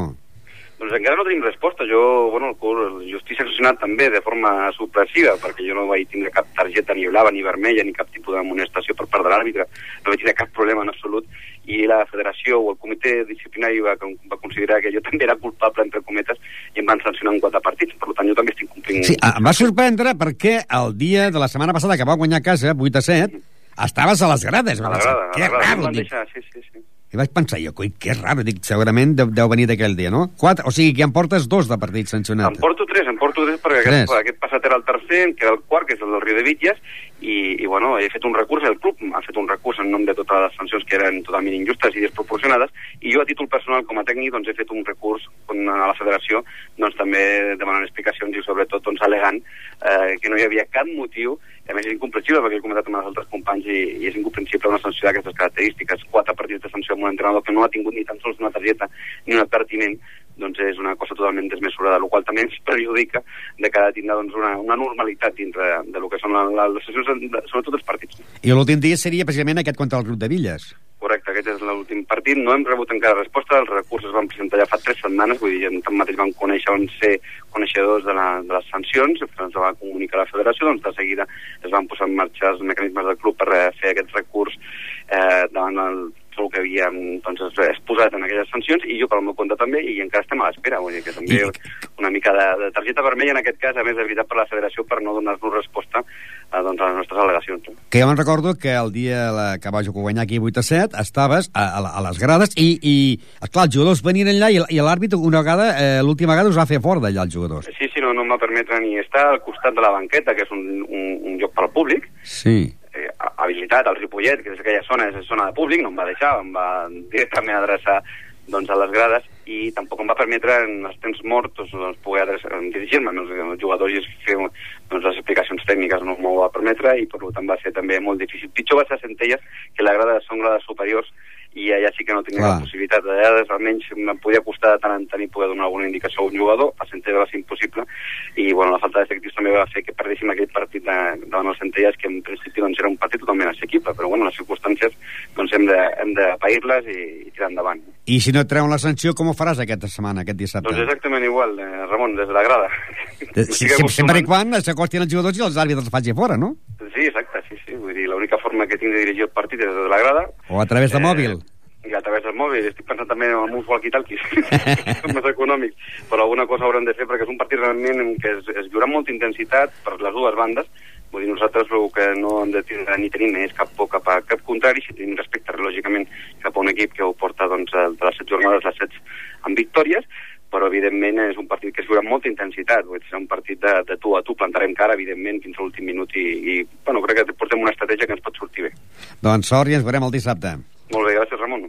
doncs encara no tenim resposta. Jo, bueno, el curs, jo estic sancionat també de forma supressiva, perquè jo no vaig tindre cap targeta ni blava, ni vermella, ni cap tipus d'amonestació per part de l'àrbitre. No vaig tindre cap problema en absolut. I la federació o el comitè disciplinari va, va considerar que jo també era culpable, entre cometes, i em van sancionar en quatre partits. Per tant, jo també estic complint... Sí, ah, em va sorprendre perquè el dia de la setmana passada que va guanyar a casa, 8 a 7, estaves a les grades. a Vaig la pensar, grada, Que. Em raro, dic. deixar, sí, sí, sí. I vaig pensar jo, coi, que raro, dic, segurament deu, deu venir d'aquell dia, no? Quatre, o sigui que em portes dos de partits Em sancionats. porto tres, em porto tres perquè Tres. aquest, aquest passat era el tercer, em queda el quart, que és el del Riu de Villas, i, i bueno, he fet un recurs, el club ha fet un recurs en nom de totes les sancions que eren totalment injustes i desproporcionades, i jo a títol personal com a tècnic doncs, he fet un recurs con- a la federació doncs, també demanant explicacions i sobretot doncs, alegant eh, que no hi havia cap motiu a més és incomprensible perquè he comentat amb els altres companys i, i és incomprensible una sanció d'aquestes característiques. Quatre partits de sanció amb un entrenador que no ha tingut ni tan sols una targeta ni un advertiment doncs és una cosa totalment desmesurada, el qual també ens perjudica de de tindre doncs, una, una normalitat dintre de, lo que són les sessions, sobretot els partits. I l'últim dia seria precisament aquest contra el grup de Villes. Correcte, aquest és l'últim partit. No hem rebut encara resposta, els recursos van presentar ja fa tres setmanes, vull dir, tanmateix vam conèixer, van ser coneixedors de, la, de les sancions, ens va comunicar la federació, doncs de seguida es van posar en marxa els mecanismes del club per fer aquest recurs eh, davant el el que havíem doncs, exposat en aquelles sancions i jo per al meu compte també i encara estem a l'espera vull dir que també I- una mica de, de targeta vermella en aquest cas a més de veritat per la federació per no donar-nos resposta a, doncs, a les nostres al·legacions Que jo me'n recordo que el dia la, que vaig guanyar aquí 8 a 7 estaves a, a, a les grades i, i esclar, els jugadors venien allà i, i l'àrbitre una vegada, eh, l'última vegada us va fer fora d'allà els jugadors. Sí, sí, no, no em va permetre ni estar al costat de la banqueta, que és un, un, un lloc per al públic, Sí. Habilitat al Ripollet, que és aquella zona, és zona de públic, no em va deixar, em va directament adreçar doncs, a les grades i tampoc em va permetre en els temps morts doncs, poder dirigir-me als als jugadors i fer doncs, les explicacions tècniques no m'ho va permetre i per tant va ser també molt difícil. Pitjor va ser a Centelles, que la grada són grades superiors i allà sí que no tenia Clar. la possibilitat. Allà almenys em podia costar de tant en tant i poder donar alguna indicació a un jugador, a Centelles va ser impossible i bueno, la falta d'efectius també va fer que perdéssim aquell partit de, davant els Centelles que en principi doncs, era un partit totalment assequible, però bueno, les circumstàncies doncs, hem de, hem de pair-les i, i tirar endavant. I si no et treuen la sanció, com ho faràs aquesta setmana, aquest dissabte? Doncs exactament igual, eh, Ramon, des de la grada. Eh, si, M'estic si, sempre i quan s'acostin els jugadors i els àrbitres els faci fora, no? Sí, exacte, sí, sí. Vull dir, forma que tinc de dirigir el partit des de la grada. O a través de mòbil. I a través del mòbil. Estic pensant també en uns walkie-talkies, que més econòmics, però alguna cosa haurem de fer perquè és un partit realment en què es, es viurà amb molta intensitat per les dues bandes. Vull dir, nosaltres el que no hem de tindre ni tenim és cap por cap a cap contrari, si tenim respecte, lògicament, cap a un equip que ho porta doncs, de les set jornades, les set amb victòries, però evidentment és un partit que es viurà amb molta intensitat, serà un partit de, de tu a tu, plantarem cara, evidentment, fins a l'últim minut i, i, bueno, crec que portem una estratègia que ens pot sortir bé. Doncs sort i ens veurem el dissabte. Molt bé, gràcies, Ramon.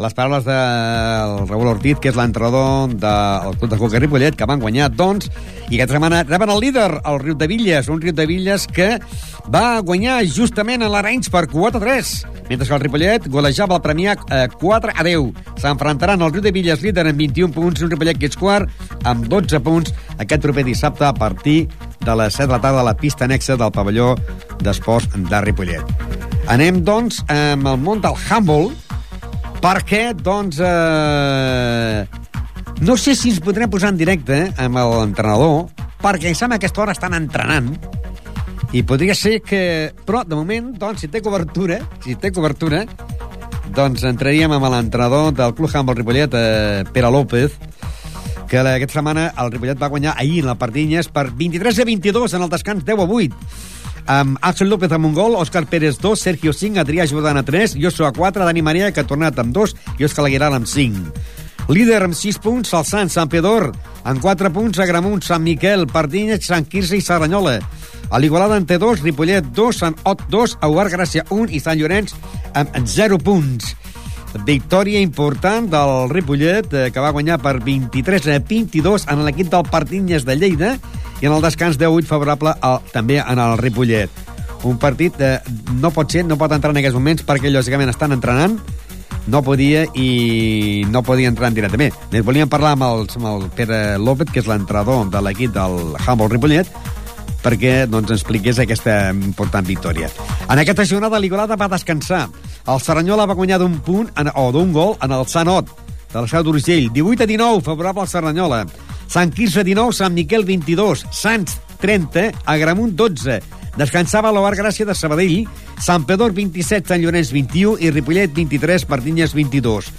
Les paraules del Raül Ortiz, que és l'entrenador del Club de Hockey Ripollet, que van guanyar, doncs, i aquesta setmana reben el líder, el Riu de Villes, un Riu de Villes que va guanyar justament en l'Arenys per 4 a 3, mentre que el Ripollet golejava el Premià eh, 4 a 10. S'enfrontaran el Riu de Villes líder amb 21 punts i un Ripollet que és quart amb 12 punts aquest proper dissabte a partir de les 7 de la tarda a la pista anexa del pavelló d'esports de Ripollet. Anem, doncs, amb el món del handball, perquè, doncs, eh, no sé si ens podrem posar en directe eh, amb l'entrenador, perquè em sembla que a aquesta hora estan entrenant, i podria ser que... Però, de moment, doncs, si té cobertura, si té cobertura, doncs entraríem amb l'entrenador del Club Handball Ripollet, eh, Pere López, que aquesta setmana el Ripollet va guanyar ahir en la Pardinyes per 23 a 22 en el descans 10 a 8 amb Àngel López amb un gol, Òscar Pérez 2, Sergio 5, Adrià Jordana 3, Joshua 4, Dani Maria, que ha tornat amb 2, i Òscar Laguiral amb 5. Líder amb 6 punts, el Sant, Sant Pedor, amb 4 punts, Agramunt, Sant Miquel, Pardinyes, Sant Quirze i Serranyola. A l'Igualada en té 2, Ripollet 2, Sant Ot 2, Auar Gràcia 1 i Sant Llorenç amb 0 punts. victòria important del Ripollet, eh, que va guanyar per 23 a 22 en l'equip del Partinyes de Lleida i en el descans 10-8 favorable al, també en el Ripollet. Un partit eh, no pot ser, no pot entrar en aquests moments perquè lògicament estan entrenant, no podia i no podia entrar en directament. Més volíem parlar amb el, amb el Pere López, que és l'entrenador de l'equip del Humboldt Ripollet, perquè doncs, expliqués aquesta important victòria. En aquesta jornada, l'Igualada va descansar. El Serranyola va guanyar d'un punt en, o d'un gol en el Sanot, del Seu d'Urgell. 18 a 19, favorable al Serranyola. Sant Quirze 19, Sant Miquel 22, Sants 30, Agramunt 12. Descansava l'Ovar Gràcia de Sabadell, Sant Pedor 27, Sant Llorenç 21 i Ripollet 23, Martinyes 22.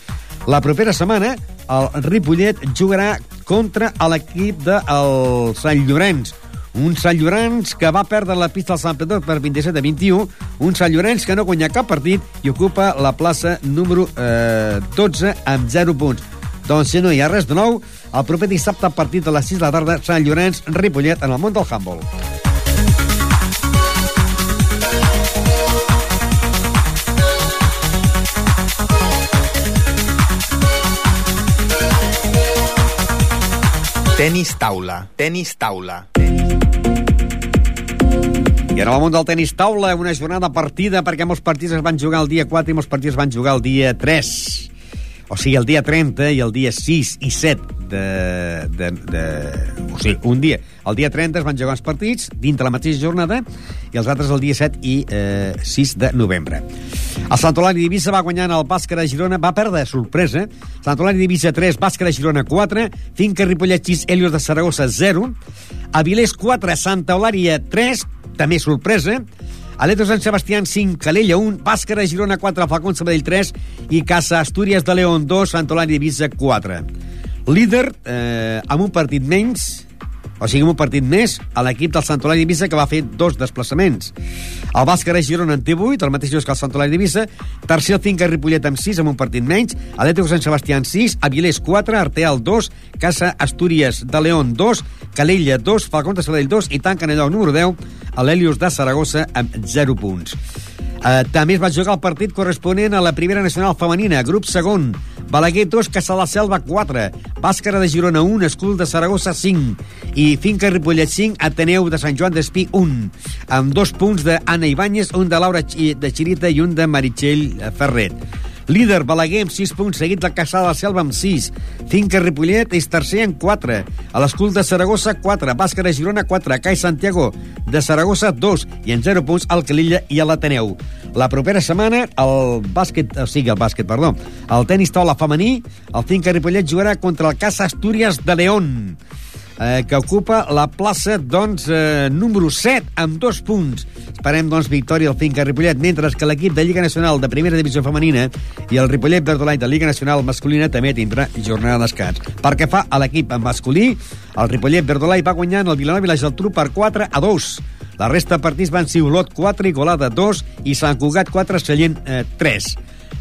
La propera setmana, el Ripollet jugarà contra l'equip del Sant Llorenç, un Sant Llorenç que va perdre la pista al Sant Pedro per 27 a 21, un Sant Llorenç que no guanya cap partit i ocupa la plaça número eh, 12 amb 0 punts. Doncs si no hi ha res de nou, el proper dissabte a partir de les 6 de la tarda, Sant Llorenç, Ripollet, en el món del handball. Tenis taula, tenis taula. I en el món del tenis taula, una jornada partida, perquè molts partits es van jugar el dia 4 i molts partits es van jugar el dia 3. O sigui, el dia 30 i el dia 6 i 7 de... de, de o sigui, un dia. El dia 30 es van jugar els partits dintre la mateixa jornada i els altres el dia 7 i eh, 6 de novembre. El Santolari d'Ibissa va guanyar el Bàsquer de Girona, va perdre sorpresa. Santolari d'Ibissa 3, Bàsquer de Girona 4, Finca Ripollet 6, Helios de Saragossa 0, Avilés 4, Santa Eulària 3, també sorpresa, Aleto Sant Sebastián 5, Calella 1, Bàsquer de Girona 4, Falcón Sabadell 3 i Casa Astúries de León 2, Santolari d'Ibissa 4. Líder, eh, amb un partit menys, o sigui, un partit més, a l'equip del Santolari d'Ibissa, que va fer dos desplaçaments. El Bàsquer de Girona en té 8, el mateix que el Santolari d'Ibissa. Tercer, el Finca Ripollet amb 6, amb un partit menys. Atlètico Sant Sebastià en 6, Avilés 4, Arteal 2, Casa Astúries de León 2, Calella 2, Falcón de Sabadell 2 i tanquen allò número 10 a l'Helios de Saragossa amb 0 punts. Uh, també es va jugar el partit corresponent a la primera nacional femenina, grup segon. Balaguer 2, Caçà la Selva 4, Bàscara de Girona 1, Escul de Saragossa 5 i Finca Ripollet 5, Ateneu de Sant Joan d'Espí 1, amb dos punts d'Anna Ibáñez, un de Laura de Xirita i un de Meritxell Ferret. Líder, Balaguer amb 6 punts, seguit del Caçà de la Selva amb 6. Finca Ripollet és tercer amb 4. A l'Escul de Saragossa, 4. Bàscara de Girona, 4. Cai Santiago de Saragossa, 2. I en 0 punts al Calilla i a l'Ateneu. La propera setmana, el bàsquet, o sigui, el bàsquet, perdó, el tenis taula femení, el Finca Ripollet jugarà contra el Casa Astúries de León eh, que ocupa la plaça doncs, eh, número 7 amb dos punts. Esperem doncs, victòria al Finca Ripollet, mentre que l'equip de Lliga Nacional de Primera Divisió Femenina i el Ripollet Verdolany de Lliga Nacional Masculina també tindrà jornada de descans. Perquè fa a l'equip masculí, el Ripollet Verdolany va guanyant el Vilanova i la Geltrú per 4 a 2. La resta de partits van ser Olot 4, Igualada 2 i Sant Cugat 4, Sallent eh, 3.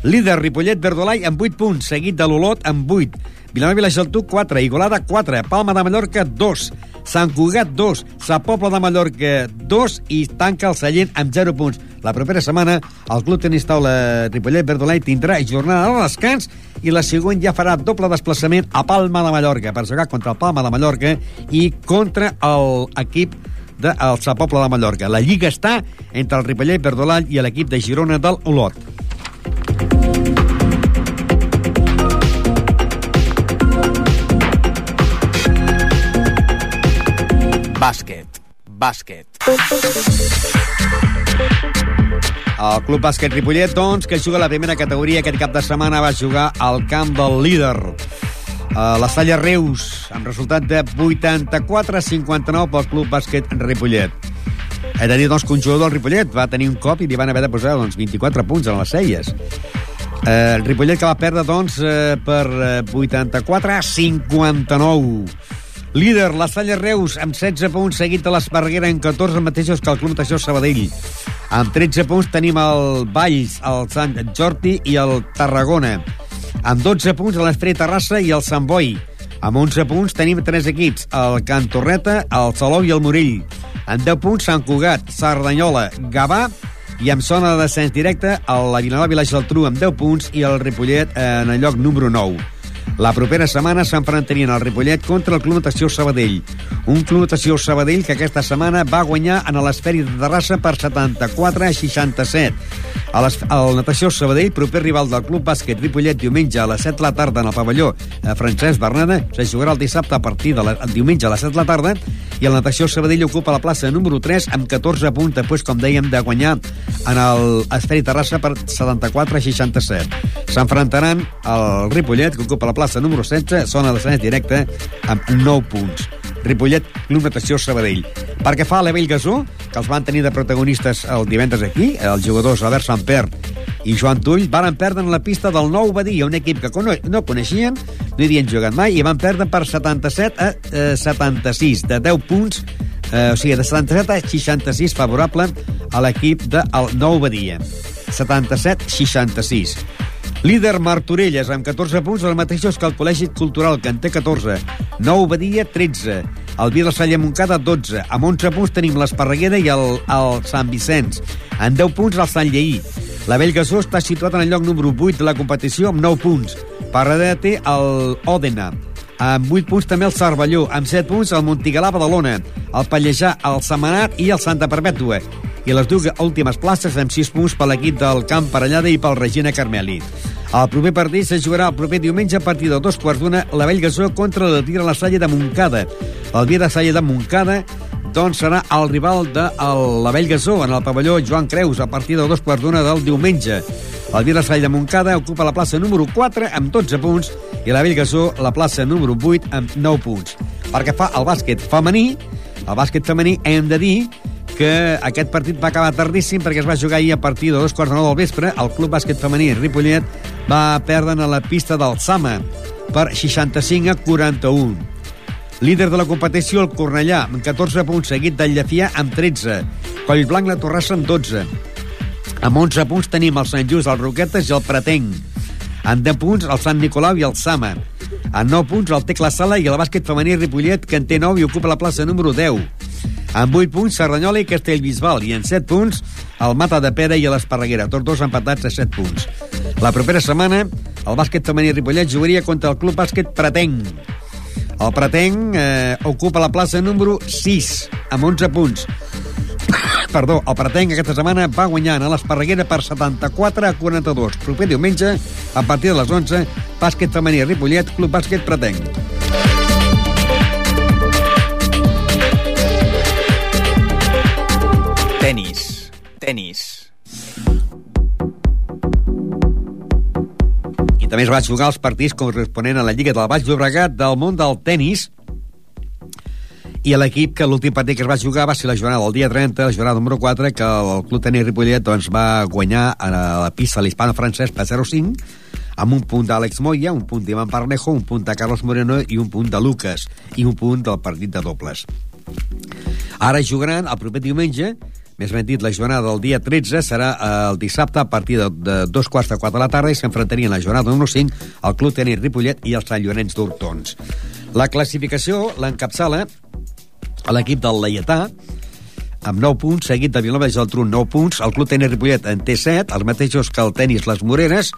Líder Ripollet Verdolai amb 8 punts, seguit de l'Olot amb 8. Vilanova i la Geltrú 4, Igualada 4, Palma de Mallorca 2, Sant Cugat 2, Sa Pobla de Mallorca 2 i tanca el Sallent amb 0 punts. La propera setmana el Club Tenis Taula Ripollet Verdolai tindrà jornada de descans i la següent ja farà doble desplaçament a Palma de Mallorca per jugar contra el Palma de Mallorca i contra l'equip del de Sa Pobla de Mallorca. La lliga està entre el Ripollet Verdolall i l'equip de Girona del Olot. Bàsquet. Bàsquet. El Club Bàsquet Ripollet, doncs, que juga a la primera categoria aquest cap de setmana, va jugar al camp del líder. Uh, la Salla Reus, amb resultat de 84 a 59 pel Club Bàsquet Ripollet. He de dir, doncs, que un jugador del Ripollet va tenir un cop i li van haver de posar doncs, 24 punts en les celles. Eh, Ripollet que va perdre, doncs, eh, per eh, 84 a 59. Líder, la Salla Reus, amb 16 punts, seguit de l'Esparreguera en 14 mateixos que el Club Natació Sabadell. Amb 13 punts tenim el Valls, el Sant Jordi i el Tarragona. Amb 12 punts l'Estrella Terrassa i el Sant Boi. Amb 11 punts tenim tres equips, el Can Torreta, el Salou i el Morell. Amb 10 punts Sant Cugat, Cerdanyola, Gavà I amb zona de descens directe, el la Vilanova i la Geltrú amb 10 punts i el Ripollet en el lloc número 9. La propera setmana s'enfrontarien el Ripollet contra el Club Natació Sabadell. Un Club Natació Sabadell que aquesta setmana va guanyar en l'Esferi de Terrassa per 74 a 67. A les, el Natació Sabadell, proper rival del Club Bàsquet Ripollet, diumenge a les 7 de la tarda en el pavelló eh, Francesc Bernada, se jugarà el dissabte a partir de la, el diumenge a les 7 de la tarda, i el Natació Sabadell ocupa la plaça número 3 amb 14 punts, després, com dèiem, de guanyar en el Esferi Terrassa per 74 a 67. S'enfrontaran el Ripollet, que ocupa la plaça número 16, zona senat directe, amb 9 punts. Ripollet, Club Natació Sabadell. Per que fa a l'Avell Gasó, que els van tenir de protagonistes el divendres aquí, els jugadors Albert Samper i Joan Tull van perdre en la pista del Nou Badia, un equip que no, coneixien, no hi havien jugat mai, i van perdre per 77 a eh, 76, de 10 punts, eh, o sigui, de 77 a 66 favorable a l'equip del Nou Badia. 77-66. Líder Martorelles, amb 14 punts, els mateixos que el Col·legi Cultural, que en té 14. Nou Badia, 13. El Vila Salla Moncada, 12. Amb 11 punts tenim l'Esparreguera i el, el Sant Vicenç. En 10 punts, el Sant Lleí. La Bellgasó està situat en el lloc número 8 de la competició amb 9 punts. Per darrere té el Òdena. Amb 8 punts també el Cervelló. Amb 7 punts el Montigalà Badalona. El Pallejà, el Semanat i el Santa Perpètua i les dues últimes places amb 6 punts per l'equip del Camp Parellada i pel Regina Carmeli. El proper partit se jugarà el proper diumenge a partir de dos quarts d'una la Bellgasó contra la Tira la Salle de Montcada. El dia de Salle de Montcada doncs serà el rival de la Bellgasó en el pavelló Joan Creus a partir de dos quarts d'una del diumenge. El Vila Salle de Montcada ocupa la plaça número 4 amb 12 punts i la Bellgasó la plaça número 8 amb 9 punts. Perquè fa el bàsquet femení, el bàsquet femení hem de dir que aquest partit va acabar tardíssim perquè es va jugar ahir a partir de dos quarts de nou del vespre. El Club Bàsquet Femení Ripollet va perdre a la pista del Sama per 65 a 41. Líder de la competició, el Cornellà, amb 14 punts, seguit del Llefià amb 13. Collblanc, la Torrassa, amb 12. Amb 11 punts tenim el Sant Just, el Roquetes i el Pretenc. En 10 punts, el Sant Nicolau i el Sama. En 9 punts, el Tecla Sala i el bàsquet femení Ripollet, que en té 9 i ocupa la plaça número 10. Amb 8 punts, Cerdanyola i Castellbisbal. I en 7 punts, el Mata de Pera i l'Esparreguera. Tots dos empatats a 7 punts. La propera setmana, el bàsquet femení Ripollet jugaria contra el Club Bàsquet Pretenc. El Pretenc eh, ocupa la plaça número 6, amb 11 punts. Perdó, el Pretenc aquesta setmana va guanyar a l'Esparreguera per 74 a 42. Proper diumenge, a partir de les 11, bàsquet femení Ripollet, Club Bàsquet Pretenc. Tenis. Tenis. I també es va jugar els partits corresponent a la Lliga del Baix Llobregat del món del tennis i l'equip que l'últim partit que es va jugar va ser la jornada del dia 30, la jornada número 4, que el Club Tenis Ripollet doncs, va guanyar a la pista l'hispano-francès per 0-5, amb un punt d'Àlex Moya, un punt d'Ivan Parnejo, un punt de Carlos Moreno i un punt de Lucas, i un punt del partit de dobles. Ara jugaran el proper diumenge més ben dit, la jornada del dia 13 serà eh, el dissabte a partir de, de dos quarts de quatre de la tarda i s'enfrontarien la jornada número 5 el Club Tenis Ripollet i els Sant Llorenç d'Hortons. La classificació l'encapçala l'equip del Laietà, amb 9 punts, seguit de Vilanova i Geltrú 9 punts, el Club Tenis Ripollet en té 7, els mateixos que el Tenis Les Moreres,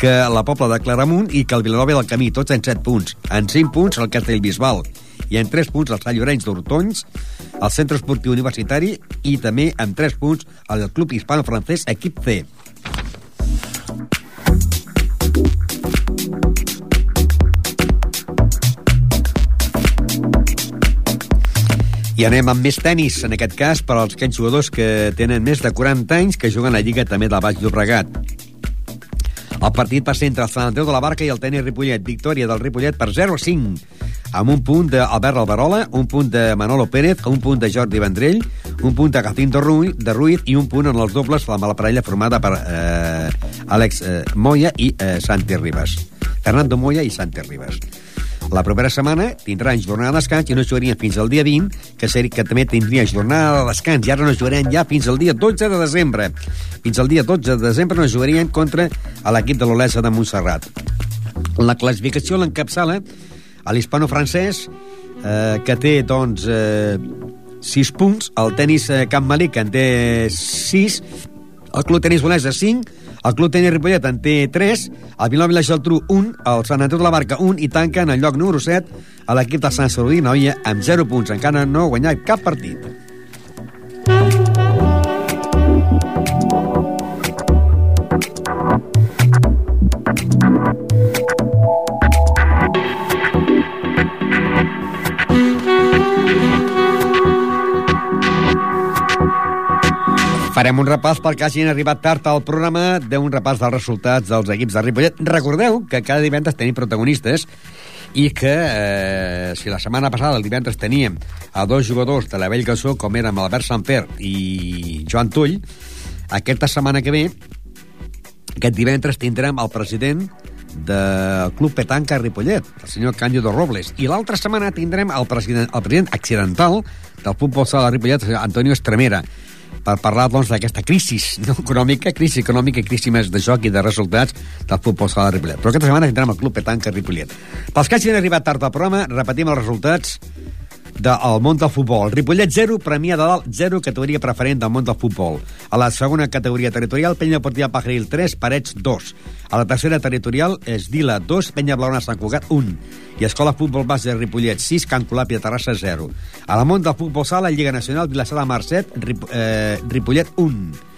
que la Pobla de Claramunt i que el Vilanova del Camí, tots en 7 punts. En 5 punts el Castellbisbal i en 3 punts el Sant Llorenç d'Hortons, el Centre Esportiu Universitari i també amb 3 punts el Club Hispano-Francès Equip C. I anem amb més tennis, en aquest cas, per als aquells jugadors que tenen més de 40 anys que juguen a la Lliga també del Baix Llobregat. El partit va ser entre el Sant Andreu de la Barca i el tenis Ripollet. Victòria del Ripollet per 0-5 amb un punt d'Albert Alberola, un punt de Manolo Pérez, un punt de Jordi Vendrell, un punt de Jacinto Ruiz, de Ruiz i un punt en els dobles amb la parella formada per eh, Àlex eh, Moya i eh, Santi Ribas. Fernando Moya i Santi Ribas. La propera setmana tindran jornada de descans i no jugarien fins al dia 20, que, ser, que també tindria jornada de descans, i ara no jugarem ja fins al dia 12 de desembre. Fins al dia 12 de desembre no jugarien contra l'equip de l'Olesa de Montserrat. La classificació l'encapçala a l'hispano-francès, eh, que té, doncs, eh, 6 punts, el tennis eh, Camp Malí, que en té 6, El Club Tenis Bolesa 5, el Club Tenis Ripollet en té 3, el Vilanova i la Geltrú 1, el Sant Andreu de la Barca 1 i tanca en el lloc número 7 a l'equip del Sant Saludí Noia amb 0 punts. Encara no ha guanyat cap partit. Farem un repàs pel que hagin arribat tard al programa d'un repàs dels resultats dels equips de Ripollet. Recordeu que cada divendres tenim protagonistes i que eh, si la setmana passada, el divendres, teníem a dos jugadors de la Vell Gassó, com érem Albert Samper i Joan Tull, aquesta setmana que ve, aquest divendres tindrem el president del Club Petanca Ripollet, el senyor Cándido Robles. I l'altra setmana tindrem el president, el president accidental del futbol sala de Ripollet, Antonio Estremera, per parlar doncs, d'aquesta crisi no econòmica, crisi econòmica i crisi més de joc i de resultats del futbol sala de Ripollet. Però aquesta setmana tindrem el Club Petanca Ripollet. Pels que hagin arribat tard al programa, repetim els resultats del món del futbol. Ripollet 0, Premià de Dalt 0, categoria preferent del món del futbol. A la segona categoria territorial, Penya Deportiva Pajaril 3, Parets 2. A la tercera territorial, Esdila 2, Penya Blauna Sant Cugat 1. I Escola Futbol Base de Ripollet 6, Can Colàpia Terrassa 0. A la món del futbol sala, Lliga Nacional, Vilassar de Mar 7, Rip, eh, Ripollet 1.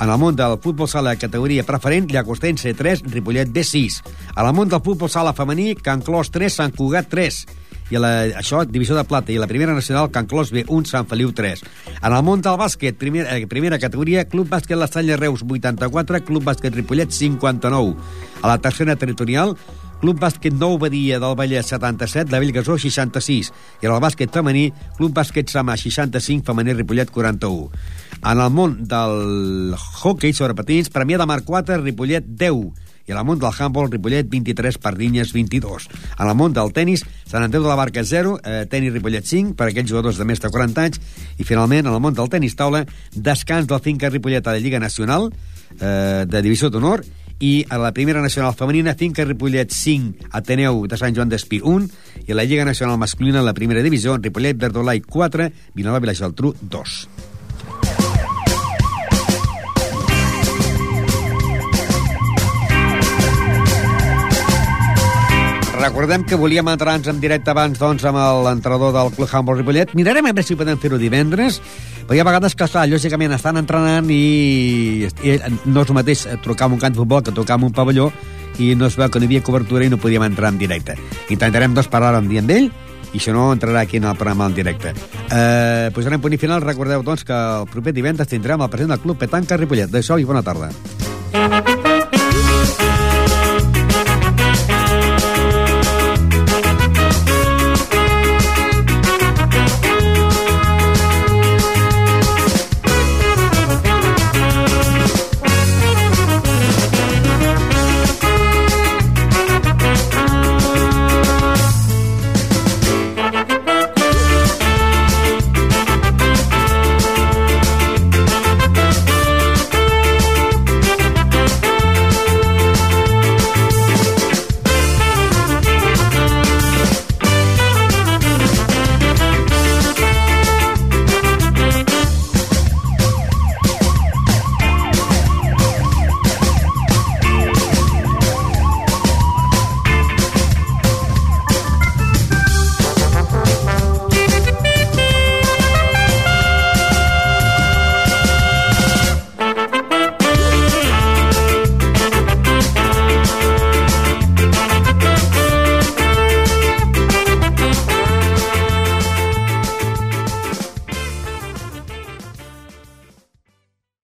En el món del futbol sala de categoria preferent, Llagostense 3, Ripollet B6. A la món del futbol sala femení, Can Clos 3, Sant Cugat 3 i a la, això, divisió de plata, i la primera nacional, Can Clos B1, Sant Feliu 3. En el món del bàsquet, primer, eh, primera categoria, Club Bàsquet l'Estanya Reus 84, Club Bàsquet Ripollet 59. A la tercera territorial, Club Bàsquet Nou Badia del Vallès 77, la Bellgasó 66. I en el bàsquet femení, Club Bàsquet Sama 65, femení Ripollet 41. En el món del hockey sobre patins, Premià de Mar 4, Ripollet 10 i a la món del handball, Ripollet 23, Pardinyes 22. A la món del tennis, Sant Andreu de la Barca 0, eh, tenis Ripollet 5 per aquells jugadors de més de 40 anys i finalment, a la món del tenis taula, descans del Finca Ripollet a la Lliga Nacional eh, de Divisió d'Honor i a la primera nacional femenina Finca Ripollet 5, Ateneu de Sant Joan d'Espí 1 i a la Lliga Nacional masculina la primera divisió Ripollet Verdolai 4, Vilanova i la Geltrú 2. Recordem que volíem entrar-nos en directe abans doncs, amb l'entrenador del Club Handball Ripollet. Mirarem a veure si podem fer-ho divendres, però hi ha vegades que, clar, lògicament estan entrenant i, i no és el mateix trucar amb un camp de futbol que trucar amb un pavelló i no es veu que no hi havia cobertura i no podíem entrar en directe. Intentarem doncs, parlar un dia amb ell i si no, entrarà aquí en el programa en directe. Eh, posarem punt i final. Recordeu, doncs, que el proper divendres tindrem el president del Club Petanca Ripollet. D'això i bona tarda.